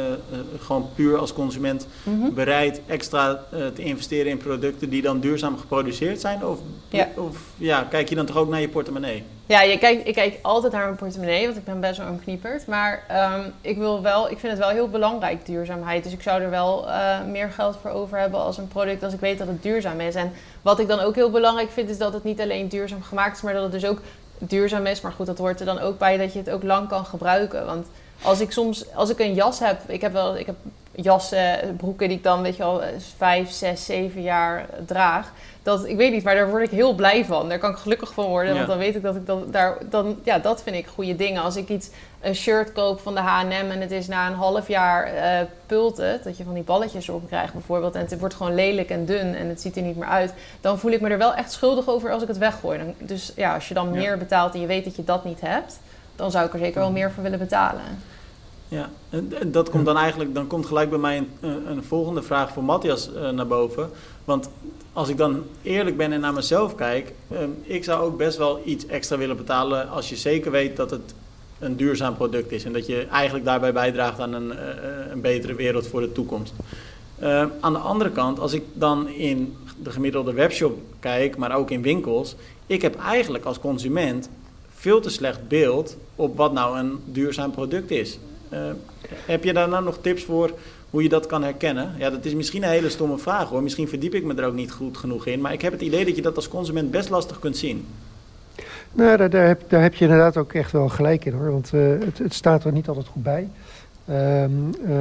gewoon puur als consument, mm -hmm. bereid extra te investeren in producten die dan duurzaam geproduceerd zijn? Of, ja. of ja, kijk je dan toch ook naar je portemonnee? Ja, je kijkt, ik kijk altijd naar mijn portemonnee, want ik ben best wel een knieperd. Maar um, ik, wil wel, ik vind het wel heel belangrijk, duurzaamheid. Dus ik zou er wel uh, meer geld voor over hebben als een product, als ik weet dat het duurzaam is. En wat ik dan ook heel belangrijk vind, is dat het niet alleen duurzaam gemaakt is, maar dat het dus ook duurzaam is. Maar goed, dat hoort er dan ook bij dat je het ook lang kan gebruiken. Want als ik soms, als ik een jas heb, ik heb wel, ik heb jassen, broeken die ik dan, weet je wel, vijf, zes, zeven jaar draag dat, ik weet niet, maar daar word ik heel blij van. Daar kan ik gelukkig van worden, want dan weet ik dat ik dat daar, dan, ja, dat vind ik goede dingen. Als ik iets, een shirt koop van de H&M en het is na een half jaar uh, pult het, dat je van die balletjes erop krijgt bijvoorbeeld, en het wordt gewoon lelijk en dun en het ziet er niet meer uit, dan voel ik me er wel echt schuldig over als ik het weggooi. Dan, dus ja, als je dan meer betaalt en je weet dat je dat niet hebt, dan zou ik er zeker wel meer voor willen betalen. Ja, en dat komt dan eigenlijk, dan komt gelijk bij mij een, een volgende vraag voor Matthias uh, naar boven. Want als ik dan eerlijk ben en naar mezelf kijk, um, ik zou ook best wel iets extra willen betalen als je zeker weet dat het een duurzaam product is. En dat je eigenlijk daarbij bijdraagt aan een, uh, een betere wereld voor de toekomst. Uh, aan de andere kant, als ik dan in de gemiddelde webshop kijk, maar ook in winkels, ik heb eigenlijk als consument veel te slecht beeld op wat nou een duurzaam product is. Uh, heb je daar nou nog tips voor hoe je dat kan herkennen? Ja, dat is misschien een hele stomme vraag hoor. Misschien verdiep ik me er ook niet goed genoeg in. Maar ik heb het idee dat je dat als consument best lastig kunt zien. Nou, daar, heb, je inderdaad ook echt wel gelijk in hoor. Want uh, het, het, staat er niet altijd goed bij. Um, uh,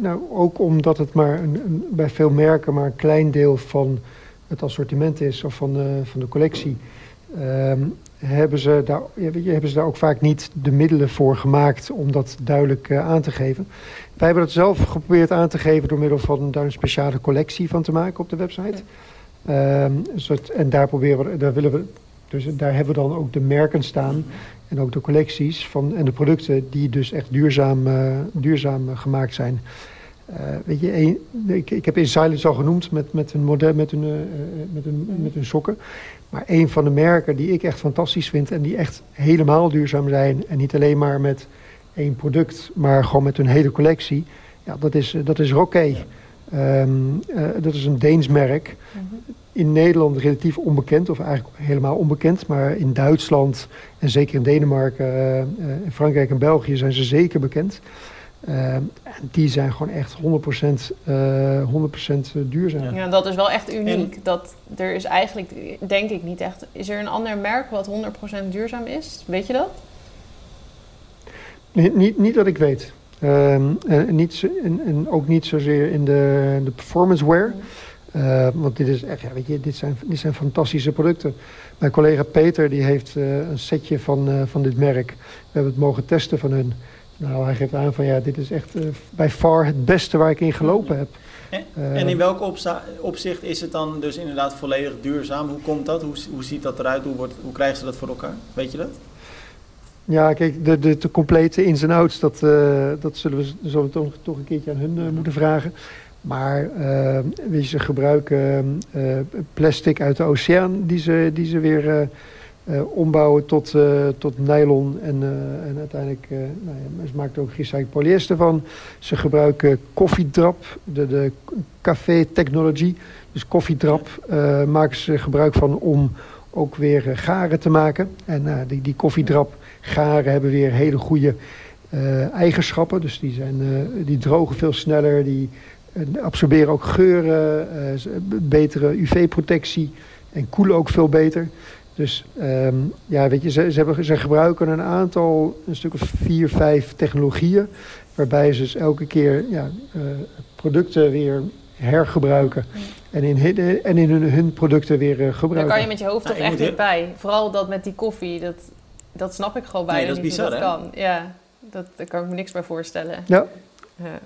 nou, ook omdat het maar een, bij veel merken maar een klein deel van het assortiment is of van de, van de collectie. Um, hebben ze, daar, hebben ze daar ook vaak niet de middelen voor gemaakt om dat duidelijk uh, aan te geven. Wij hebben dat zelf geprobeerd aan te geven door middel van daar een speciale collectie van te maken op de website. Ja. Um, soort, en daar proberen we, daar willen we, dus daar hebben we dan ook de merken staan en ook de collecties van, en de producten die dus echt duurzaam, uh, duurzaam gemaakt zijn. Uh, weet je, een, ik, ik, heb in Silence al genoemd met, met een model, met een, uh, met, een, met een sokken. Maar een van de merken die ik echt fantastisch vind en die echt helemaal duurzaam zijn. En niet alleen maar met één product, maar gewoon met hun hele collectie. Ja, dat is, dat is Rocké. Um, uh, dat is een Deens merk. Mm -hmm. In Nederland relatief onbekend, of eigenlijk helemaal onbekend. Maar in Duitsland en zeker in Denemarken, uh, in Frankrijk en België zijn ze zeker bekend. Uh, die zijn gewoon echt 100%, uh, 100 duurzaam. Ja, dat is wel echt uniek. En, dat er is eigenlijk, denk ik niet echt. Is er een ander merk wat 100% duurzaam is? Weet je dat? Niet, niet dat ik weet. Um, en, niet, en, en, ook niet zozeer in de, de performance wear. Uh, want dit, is echt, ja, weet je, dit, zijn, dit zijn fantastische producten. Mijn collega Peter die heeft uh, een setje van, uh, van dit merk. We hebben het mogen testen van hun. Nou, hij geeft aan van ja, dit is echt bij far het beste waar ik in gelopen heb. En, en in welk opzicht is het dan dus inderdaad volledig duurzaam? Hoe komt dat? Hoe, hoe ziet dat eruit? Hoe, wordt, hoe krijgen ze dat voor elkaar? Weet je dat? Ja, kijk, de, de, de complete ins en outs, dat, uh, dat zullen we zo toch, toch een keertje aan hun uh, moeten vragen. Maar uh, ze gebruiken plastic uit de oceaan die ze, die ze weer ombouwen tot, tot nylon. En, en uiteindelijk, nou ja, ze maken er ook gerecycled polyester van. Ze gebruiken koffiedrap, de, de café technology. Dus koffiedrap maken ze gebruik van om ook weer garen te maken. En die, die koffiedrap garen hebben weer hele goede uh, eigenschappen. Dus die, zijn, uh, die drogen veel sneller, die uh, absorberen ook geuren, betere UV-protectie en koelen ook veel beter. Dus ehm, ja, weet je, ze, ze, hebben, ze gebruiken een aantal, een stuk of vier, vijf technologieën. Waarbij ze dus elke keer ja, uh, producten weer hergebruiken. En in, hun, en in hun, hun producten weer uh, gebruiken. Daar kan je met je hoofd toch echt niet bij. Vooral dat met die koffie, dat, dat snap ik gewoon bijna nee, dat is niet bizar, dat hè? kan. Ja, dat, daar kan ik me niks bij voorstellen. Ja. Ja.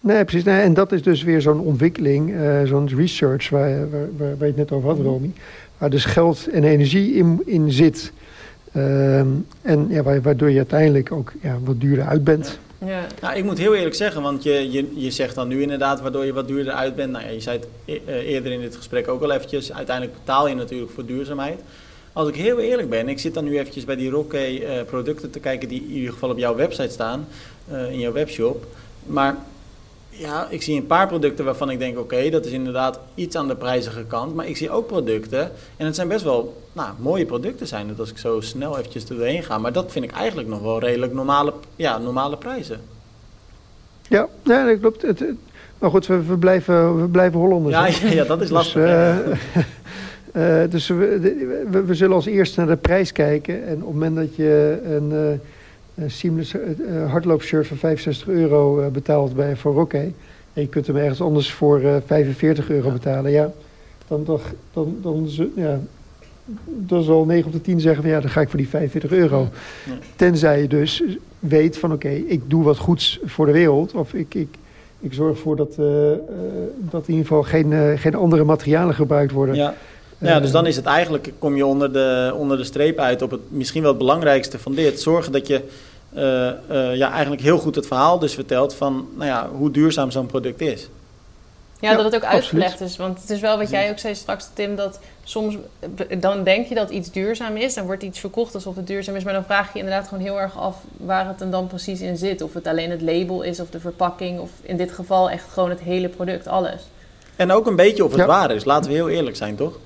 Nee, precies. Nee, en dat is dus weer zo'n ontwikkeling, uh, zo'n research waar, waar, waar, je het net over had, Romy. Waar dus geld en energie in, in zit. Um, en ja, waardoor je uiteindelijk ook ja, wat duurder uit bent. Ja. Nou, ik moet heel eerlijk zeggen, want je, je, je zegt dan nu inderdaad waardoor je wat duurder uit bent. Nou ja, je zei het e eerder in dit gesprek ook al eventjes. Uiteindelijk betaal je natuurlijk voor duurzaamheid. Als ik heel eerlijk ben, ik zit dan nu eventjes bij die Rocket uh, producten te kijken die in ieder geval op jouw website staan, uh, in jouw webshop. Maar ja, ik zie een paar producten waarvan ik denk, oké, okay, dat is inderdaad iets aan de prijzige kant. Maar ik zie ook producten, en het zijn best wel nou, mooie producten zijn het als ik zo snel eventjes doorheen ga. Maar dat vind ik eigenlijk nog wel redelijk normale, ja, normale prijzen. Ja, ja dat klopt. Het, het, maar goed, we, we, blijven, we blijven Hollanders. Ja, ja, ja, dat is lastig. Dus, uh, uh, dus we, we, we, zullen als eerste naar de prijs kijken. En op het moment dat je een... Uh, een seamless uh, hardloopshirt van 65 euro betaald bij voor Rocket. En je kunt hem ergens anders voor uh, 45 euro ja. betalen. Ja, dan, dan, dan, dan, ja, dan zal 9 op de 10 zeggen van ja, dan ga ik voor die 45 euro. Ja. Tenzij je dus weet van oké, okay, ik doe wat goeds voor de wereld. Of ik, ik, ik zorg ervoor dat, uh, dat in ieder geval geen, uh, geen andere materialen gebruikt worden. Ja. Ja, dus dan is het eigenlijk, kom je onder de, onder de streep uit op het misschien wel het belangrijkste van dit. Zorgen dat je uh, uh, ja, eigenlijk heel goed het verhaal dus vertelt van nou ja, hoe duurzaam zo'n product is. Ja, ja, dat het ook uitgelegd absoluut. is. Want het is wel wat jij ook zei straks, Tim, dat soms dan denk je dat iets duurzaam is. Dan wordt iets verkocht alsof het duurzaam is. Maar dan vraag je je inderdaad gewoon heel erg af waar het er dan precies in zit. Of het alleen het label is of de verpakking. Of in dit geval echt gewoon het hele product, alles. En ook een beetje of het ja. waar is. Laten we heel eerlijk zijn, toch?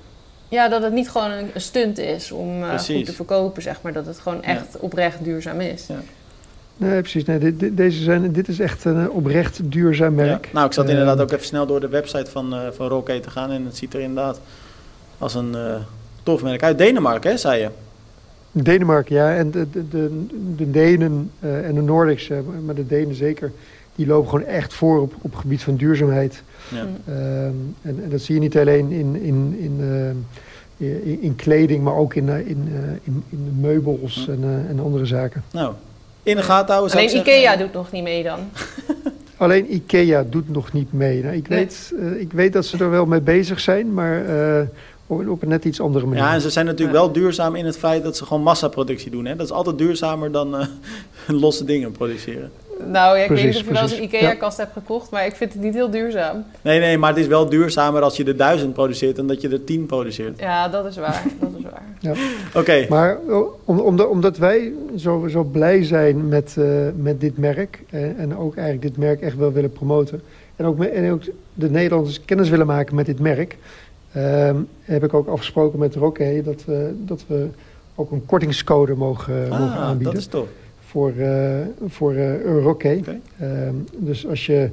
Ja, dat het niet gewoon een stunt is om uh, goed te verkopen, zeg maar. Dat het gewoon echt ja. oprecht duurzaam is. Ja. Nee, precies. Nee, dit, deze zijn, dit is echt een oprecht duurzaam merk. Ja. Nou, ik zat uh, inderdaad ook even snel door de website van, uh, van Rocket te gaan. En het ziet er inderdaad als een uh, tof merk uit. Denemarken, hè, zei je? Denemarken, ja. En de, de, de, de Denen en de Noordics, maar de Denen zeker... die lopen gewoon echt voor op, op het gebied van duurzaamheid. Ja. Um, en, en, dat zie je niet alleen in... in, in in, in, kleding, maar ook in, in, in, in meubels en, uh, en andere zaken. Nou, in de gaten houden. Alleen Ikea doet nog niet mee dan. Alleen Ikea doet nog niet mee. Nou, ik, nee. weet, uh, ik weet dat ze er wel mee bezig zijn, maar uh, op, op, een net iets andere manier. Ja, en ze zijn natuurlijk ja. wel duurzaam in het feit dat ze gewoon massaproductie doen. Hè? Dat is altijd duurzamer dan uh, losse dingen produceren. Nou, ja, ik precies, weet niet of je wel eens een IKEA-kast ja. hebt gekocht, maar ik vind het niet heel duurzaam. Nee, nee, maar het is wel duurzamer als je er duizend produceert dan dat je er tien produceert. Ja, dat is waar. dat is waar. Ja. Oké. Okay. Maar om, om de, omdat wij zo, zo blij zijn met, uh, met dit merk en, en ook eigenlijk dit merk echt wel willen promoten en ook, en ook de Nederlanders kennis willen maken met dit merk, uh, heb ik ook afgesproken met Roque dat we, dat we ook een kortingscode mogen, ah, mogen aanbieden. dat is tof voor, uh, voor uh. Okay. Um, dus als je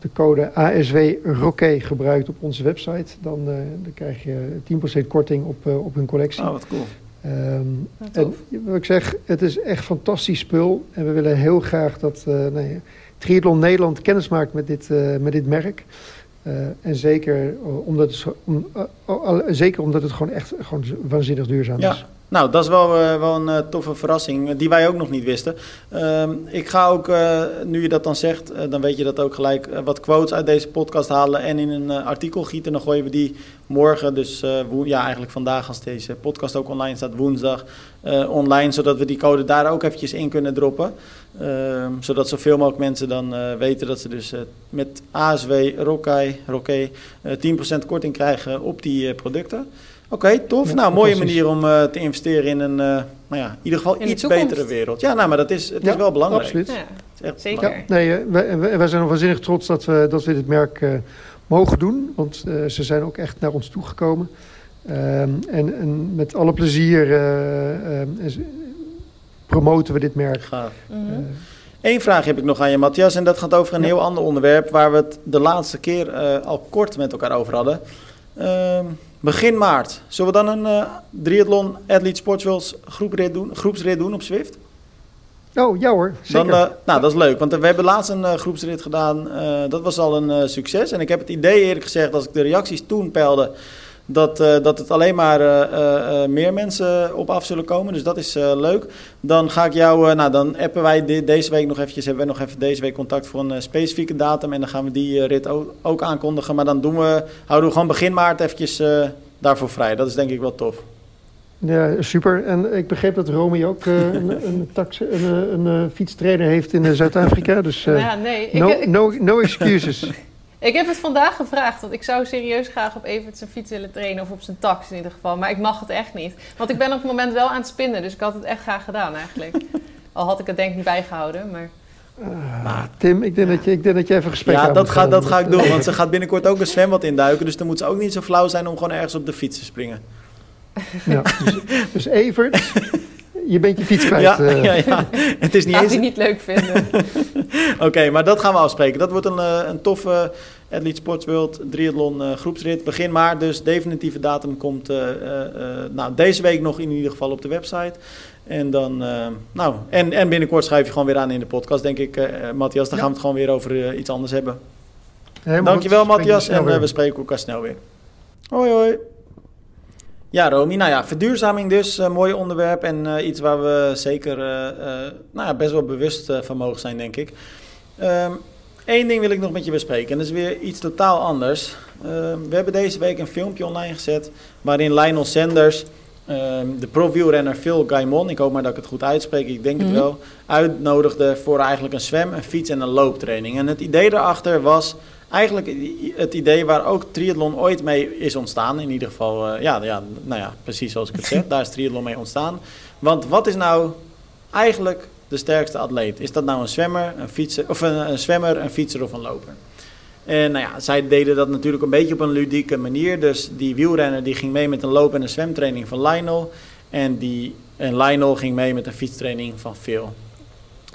de code ASW Rocket gebruikt op onze website, dan, uh, dan krijg je 10% korting op, op hun collectie. Oh, wat cool. Um, en wat ik zeg, het is echt fantastisch spul. En we willen heel graag dat nee, Triathlon Nederland kennis maakt met dit, met dit merk. En zeker, omdat het, om, zeker omdat het gewoon echt gewoon waanzinnig duurzaam ja. is. Nou, dat is wel, uh, wel een toffe verrassing die wij ook nog niet wisten. Uh, ik ga ook, nu je dat dan zegt, dan weet je dat ook gelijk, wat quotes uit deze podcast halen en in een artikel gieten. Dan gooien we die morgen, dus ja, eigenlijk vandaag als deze podcast ook online staat, woensdag online. Zodat we die code daar ook eventjes in kunnen droppen. Ehm, zodat zoveel mogelijk mensen dan weten dat ze dus met ASW Rockay, Rockay 10% korting krijgen op die producten. Oké, okay, tof. Ja, nou, mooie precies. manier om uh, te investeren in een, uh, nou ja, in ieder geval in iets betere wereld. Ja, nou, maar dat is, het ja, is wel belangrijk. Absoluut. Ja, zeker. Ja, nee, uh, wij, wij, zijn waanzinnig trots dat we, dat we dit merk mogen doen. Want ze zijn ook echt naar ons toegekomen. en, en met alle plezier promoten we dit merk. Gaaf. Mm -hmm. Eén vraag heb ik nog aan je, Matthias. En dat gaat over een ja. heel ander onderwerp... waar we het de laatste keer al kort met elkaar over hadden. Uh, Begin maart. Zullen we dan een uh, triathlon Athlete Sportswells groepsrit doen, groepsrit doen op Zwift? Oh, ja hoor, zeker. Dan, uh, nou, dat is leuk, want we hebben laatst een uh, groepsrit gedaan. dat was al een succes. En ik heb het idee eerlijk gezegd, als ik de reacties toen peilde dat, uh, dat het alleen maar uh, meer mensen op af zullen komen. Dus dat is leuk. Dan ga ik jou, nou dan appen wij deze week nog eventjes, hebben we nog even deze week contact voor een specifieke datum. En dan gaan we die rit ook, ook, aankondigen. Maar dan doen we, houden we gewoon begin maart eventjes daarvoor vrij. Dat is denk ik wel tof. Ja, super. En ik begreep dat Romy ook een, een, tax, een, een, fietstrainer heeft in Zuid-Afrika. Dus ja, nee. no, no, no excuses. Ik heb het vandaag gevraagd, want ik zou serieus graag op Evert zijn fiets willen trainen. Of op zijn tax in ieder geval. Maar ik mag het echt niet. Want ik ben op het moment wel aan het spinnen. Dus ik had het echt graag gedaan eigenlijk. Al had ik het denk ik niet bijgehouden, maar... Uh, Tim, ik denk, dat je, ik denk dat je even gesprek Ja, dat, ga, dat ga ik doen. Want ze gaat binnenkort ook een zwembad induiken. Dus dan moet ze ook niet zo flauw zijn om gewoon ergens op de fiets te springen. Ja, dus, dus Evert, je bent je fiets kwijt. Ja, uh. ja, ja. Het is niet eens... hij niet leuk vinden. Oké, maar dat gaan we afspreken. Dat wordt een, uh, een toffe Athlete Sports World Triathlon uh, groepsrit. Begin maart dus. Definitieve datum komt nou, deze week nog in ieder geval op de website. En dan, nou, en, en binnenkort schrijf je gewoon weer aan in de podcast, denk ik, Matthias. Dan gaan we het gewoon weer over iets anders hebben. Helemaal Dankjewel, Matthias. En we spreken elkaar snel weer. Hoi, hoi. Ja, Romy. Nou ja, verduurzaming dus. Uh, mooi onderwerp en uh, iets waar we zeker uh, nou ja, best wel bewust van mogen zijn, denk ik. Eén ding wil ik nog met je bespreken en dat is weer iets totaal anders. Ehm, we hebben deze week een filmpje online gezet waarin Lionel Sanders, ehm, de pro-wielrenner Phil Gaimon, ik hoop maar dat ik het goed uitspreek, ik denk het mhm. wel, uitnodigde voor eigenlijk een zwem, een fiets en een looptraining. En het idee daarachter was eigenlijk het idee waar ook triathlon ooit mee is ontstaan. In ieder geval, uh, ja, ja, nou ja, precies zoals ik het zeg. Daar is triathlon mee ontstaan. Want wat is nou eigenlijk de sterkste atleet? Is dat nou een zwemmer, een fietser, of een, een zwemmer, een fietser of een loper? En nou ja, zij deden dat natuurlijk een beetje op een ludieke manier. Dus die wielrenner die ging mee met een loop- en een zwemtraining van Lionel. En, die, en Lionel ging mee met een fietstraining van Phil.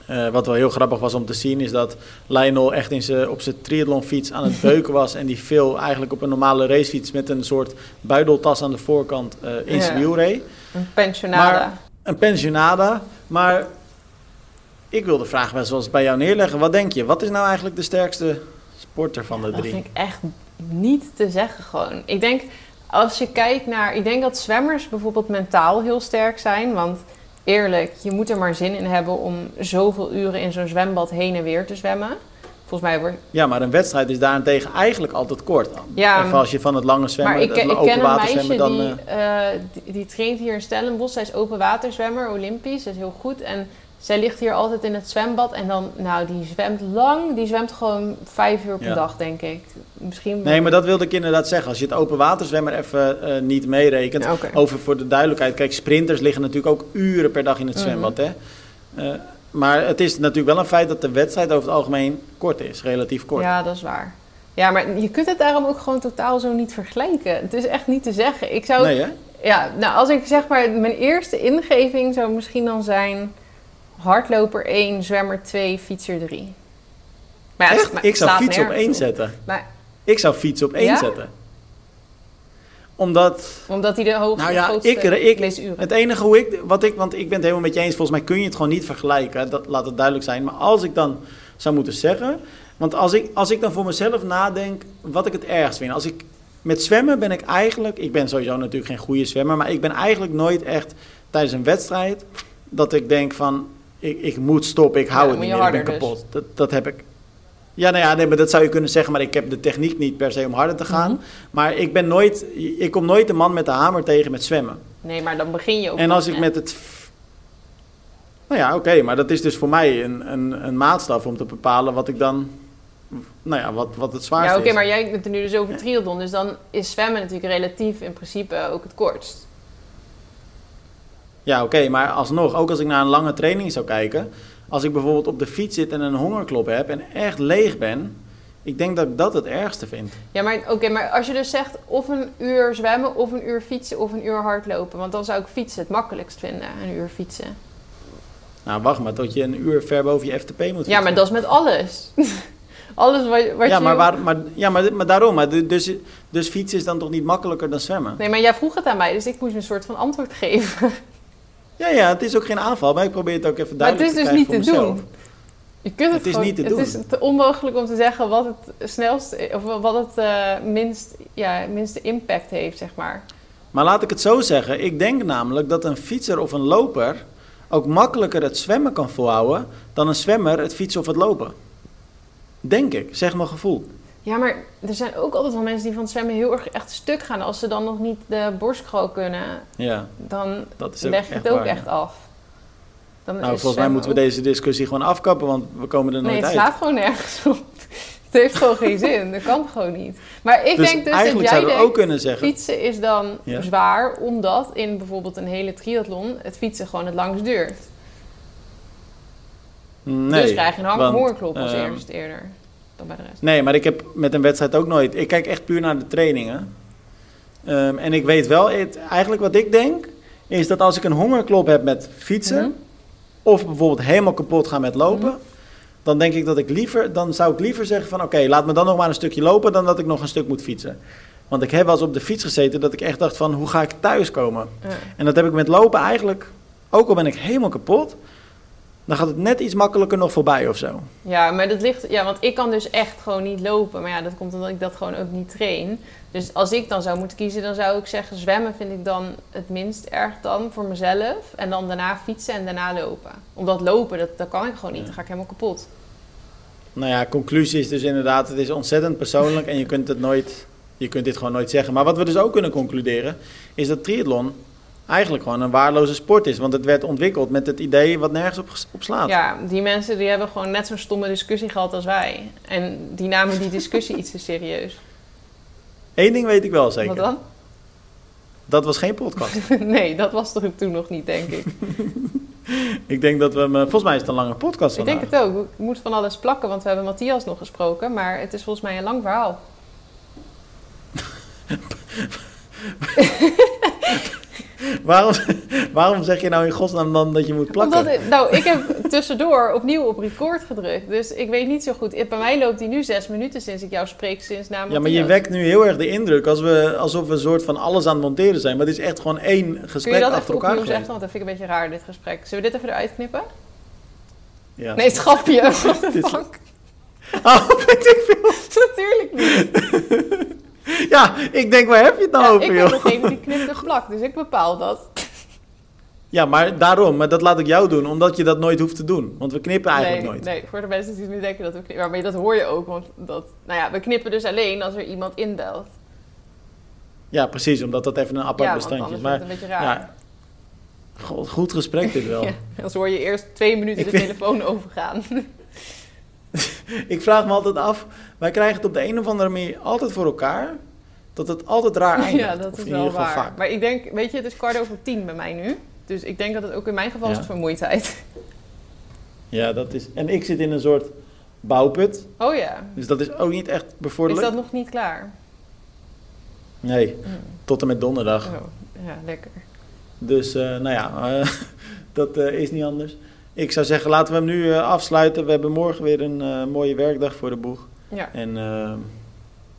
Uh, wat wel heel grappig was om te zien, is dat Lionel echt in zijn, op zijn triathlonfiets aan het beuken was. en die Phil eigenlijk op een normale racefiets met een soort buideltas aan de voorkant uh, in zijn wiel reed. Een pensionada. Maar, een pensionada. Maar ik wil de vraag wel zoals bij jou neerleggen. Wat denk je? Wat is nou eigenlijk de sterkste sporter van de drie? Dat vind ik echt niet te zeggen gewoon. Ik denk, als je kijkt naar... Ik denk dat zwemmers bijvoorbeeld mentaal heel sterk zijn, want eerlijk, je moet er maar zin in hebben om zoveel uren in zo'n zwembad heen en weer te zwemmen. Volgens mij wordt... Ja, maar een wedstrijd is daarentegen eigenlijk altijd kort. Ja, en als je van het lange zwemmen, maar ik, open ken water zwemmen, dan... Die, uh, die, die, traint hier in Stellenbosch. Zij is open waterzwemmer, olympisch. Dat is heel goed. En zij ligt hier altijd in het zwembad en dan, nou, die zwemt lang. Die zwemt gewoon vijf uur per dag, denk ik. Misschien nee, maar dat wilde ik inderdaad zeggen. Als je het open waterzwemmer even uh, niet meerekent. Over voor de duidelijkheid. Kijk, sprinters liggen natuurlijk ook uren per dag in het mhm. zwembad, hè. Uh, maar het is natuurlijk wel een feit dat de wedstrijd over het algemeen kort is. Relatief kort. Ja, dat is waar. Ja, maar je kunt het daarom ook gewoon totaal zo niet vergelijken. Het is echt niet te zeggen. Ik zou... Nee, hè? Ja, nou, als ik zeg maar... Mijn eerste ingeving zou misschien dan zijn hardloper 1, zwemmer 2, fietser 3. Maar ja, ik zou fiets op 1 zetten. Maar, ik zou fiets op 1 ja? zetten. Omdat... Omdat hij de hoogste, nou ja, ik, ik, Het enige hoe ik, wat ik... Want ik ben het helemaal met je eens. Volgens mij kun je het gewoon niet vergelijken. Dat, laat het duidelijk zijn. Maar als ik dan zou moeten zeggen... Want als ik, als ik dan voor mezelf nadenk wat ik het ergst vind. Als ik, met zwemmen ben ik eigenlijk... Ik ben sowieso natuurlijk geen goede zwemmer. Maar ik ben eigenlijk nooit echt tijdens een wedstrijd... Dat ik denk van ik, ik moet stoppen, ik hou het niet meer, ik ben dus. kapot. Dat, dat heb ik. Ja, nou ja, nee, maar dat zou je kunnen zeggen, maar ik heb de techniek niet per se om harder te gaan. Mhm. Maar ik ben nooit, ik kom nooit de man met de hamer tegen met zwemmen. Nee, maar dan begin je ook. En als ik met het. Nou ja, oké, maar dat is dus voor mij een, een, een maatstaf om te bepalen wat ik dan nou ja, wat, wat het zwaarste ja, oké, maar jij het er nu dus over triathlon. Dus dan is zwemmen natuurlijk relatief in principe ook het kortst. Ja, oké, maar alsnog, ook als ik naar een lange training zou kijken, als ik bijvoorbeeld op de fiets zit en een hongerklop heb en echt leeg ben, ik denk dat ik dat het ergste vind. Ja, maar oké, maar als je dus zegt of een uur zwemmen, of een uur fietsen, of een uur hardlopen, want dan zou ik fietsen het makkelijkst vinden, een uur fietsen. Nou, wacht maar tot je een uur ver boven je FTP moet fietsen. Ja, maar dat is met alles. Alles wat, wat ja, je... maar, waar, maar, ja maar, maar daarom. Maar du- dus, dus fietsen is dan toch niet makkelijker dan zwemmen? Nee, maar jij vroeg het aan mij, dus ik moest een soort van antwoord geven. Ja, ja, het is ook geen aanval, maar ik probeer het ook even Maar het duidelijk is dus te niet krijgen te doen. Je kunt het, Het is niet te Het doen. is te onmogelijk om te zeggen wat het snelst, of wat het eh, minst, ja, minste impact heeft, zeg maar. Maar laat ik het zo zeggen. Ik denk namelijk dat een fietser of een loper ook makkelijker het zwemmen kan volhouden dan een zwemmer het fietsen of het lopen. Denk ik, zeg mijn gevoel. Ja, maar er zijn ook altijd wel mensen die van het zwemmen heel erg echt stuk gaan. Als ze dan nog niet de borstkrol kunnen, Ja, dan leg je het ook waar, ja. echt af. Dan Nou, volgens mij moeten we deze discussie gewoon afkappen, want we komen er nooit Nee, het uit. slaat gewoon nergens op. Het heeft gewoon geen zin. Dat kan gewoon niet. Maar ik dus denk dus dat jij denkt, ook kunnen zeggen... fietsen is dan Ja. zwaar, omdat in bijvoorbeeld een hele triathlon het fietsen gewoon het langst duurt. Nee, dus krijg je een hang- want, hongerklop als ehm, eerst eerder dan bij de rest. Nee, maar ik heb met een wedstrijd ook nooit. Ik kijk echt puur naar de trainingen. Ehm, en ik weet wel, het, eigenlijk wat ik denk, is dat als ik een hongerklop heb met fietsen, Mhm. of bijvoorbeeld helemaal kapot gaan met lopen, dan denk ik dat ik liever, dan zou ik liever zeggen van oké, laat me dan nog maar een stukje lopen dan dat ik nog een stuk moet fietsen. Want ik heb wel eens op de fiets gezeten dat ik echt dacht van hoe ga ik thuiskomen? Ja. En dat heb ik met lopen eigenlijk, ook al ben ik helemaal kapot, dan gaat het net iets makkelijker nog voorbij of zo. Ja, maar dat ligt. Ja, want ik kan dus echt gewoon niet lopen. Maar ja, dat komt omdat ik dat gewoon ook niet train. Dus als ik dan zou moeten kiezen, dan zou ik zeggen: zwemmen vind ik dan het minst erg dan voor mezelf. En dan daarna fietsen en daarna lopen. Omdat lopen, dat, dat kan ik gewoon niet. Dan ga ik helemaal kapot. Nou ja, conclusie is dus inderdaad, het is ontzettend persoonlijk en je kunt het nooit, je kunt dit gewoon nooit zeggen. Maar wat we dus ook kunnen concluderen, is dat triathlon eigenlijk gewoon een waardeloze sport is. Want het werd ontwikkeld met het idee wat nergens op, op slaat. Ja, die mensen die hebben gewoon net zo'n stomme discussie gehad als wij. En die namen die discussie iets te serieus. Eén ding weet ik wel zeker. Wat dan? Dat was geen podcast. Nee, dat was toch toen nog niet, denk ik. ik denk dat we hem, eh, volgens mij is het een lange podcast Ik vandaag. denk het ook. Ik moet van alles plakken, want we hebben Matthias nog gesproken. Maar het is volgens mij een lang verhaal. waarom, waarom zeg je nou in godsnaam dan dat je moet plakken? Omdat nou, ik heb tussendoor opnieuw op record gedrukt. Dus ik weet niet zo goed. Bij mij loopt hij nu zes minuten sinds ik jou spreek, sinds na ja, maar je wekt nu heel erg de indruk als we, alsof we een soort van alles aan het monteren zijn. Maar het is echt gewoon één Kun je gesprek dat achter elkaar zeggen? Want dat vind ik een beetje raar, dit gesprek. Zullen we dit even eruit knippen? Ja. Nee, het Dit is- fuck? Oh, weet ik veel. Natuurlijk niet. Ja, ik denk, waar heb je het nou Ja, over, ik ben joh? degene die knipt en plakt, dus ik bepaal dat. Ja, maar daarom, maar dat laat ik jou doen, omdat je dat nooit hoeft te doen. Want we knippen eigenlijk nee, nooit. nee, voor de mensen die nu denken dat we knippen. Maar dat hoor je ook, want dat, nou ja, we knippen dus alleen als er iemand inbelt. Ja, precies, omdat dat even een apart ja, bestandje is. Maar een beetje raar. ja, god, goed gesprek dit wel. Ja, anders hoor je eerst twee minuten Ik de vind- telefoon overgaan. Ik vraag me altijd af, wij krijgen het op de een of andere manier altijd voor elkaar, dat het altijd raar eindigt. ja, dat is wel waar. vaak. Maar ik denk, weet je, het is kwart over tien bij mij nu. Dus ik denk dat het ook in mijn geval is Ja. het vermoeidheid. Ja, dat is... En ik zit in een soort bouwput, Oh ja, dus dat is ook niet echt is bevorderlijk. dat nog niet klaar? Nee, Mm. tot en met donderdag. Oh, ja, lekker. Dus, eh, nou ja, eh, dat eh, is niet anders. Ik zou zeggen, laten we hem nu afsluiten. We hebben morgen weer een mooie werkdag voor de boeg. Ja. En, eh,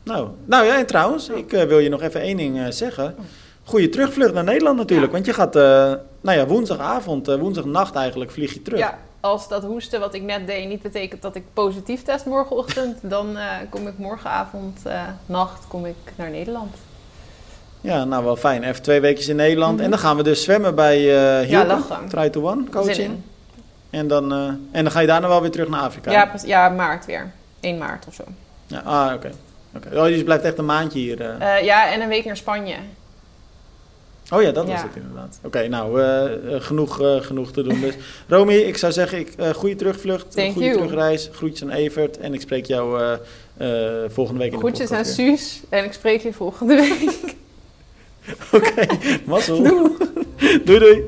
nou, nou ja, en trouwens, ik eh, wil je nog even één ding eh, zeggen. Goeie terugvlucht naar Nederland natuurlijk. Ja. Want je gaat, eh, nou ja, woensdagavond, woensdagnacht eigenlijk, vlieg je terug. ja, als dat hoesten wat ik net deed niet betekent dat ik positief test morgenochtend, dan kom ik morgenavond, nacht, kom ik naar Nederland. Ja, nou wel fijn. Even twee weken in Nederland. Mhm. En dan gaan we dus zwemmen bij Ja, lachen. Try to One coaching. in. En dan, en dan ga je daarna wel weer terug naar Afrika. Ja, ja, maart weer. 1 maart of zo. Ja, ah, oké. Oké. Oh, dus je blijft echt een maandje hier. eh. Eh, ja, en een week naar Spanje. Oh ja, dat was het inderdaad. Oké, nou, eh, genoeg, genoeg te doen dus. Romy, ik zou zeggen, ik, goede terugvlucht, Thank goede you. terugreis. Groetjes aan Evert en ik spreek jou volgende week in de Groetjes aan weer. Suus en ik spreek je volgende week. Oké, mazzel. doei. doei.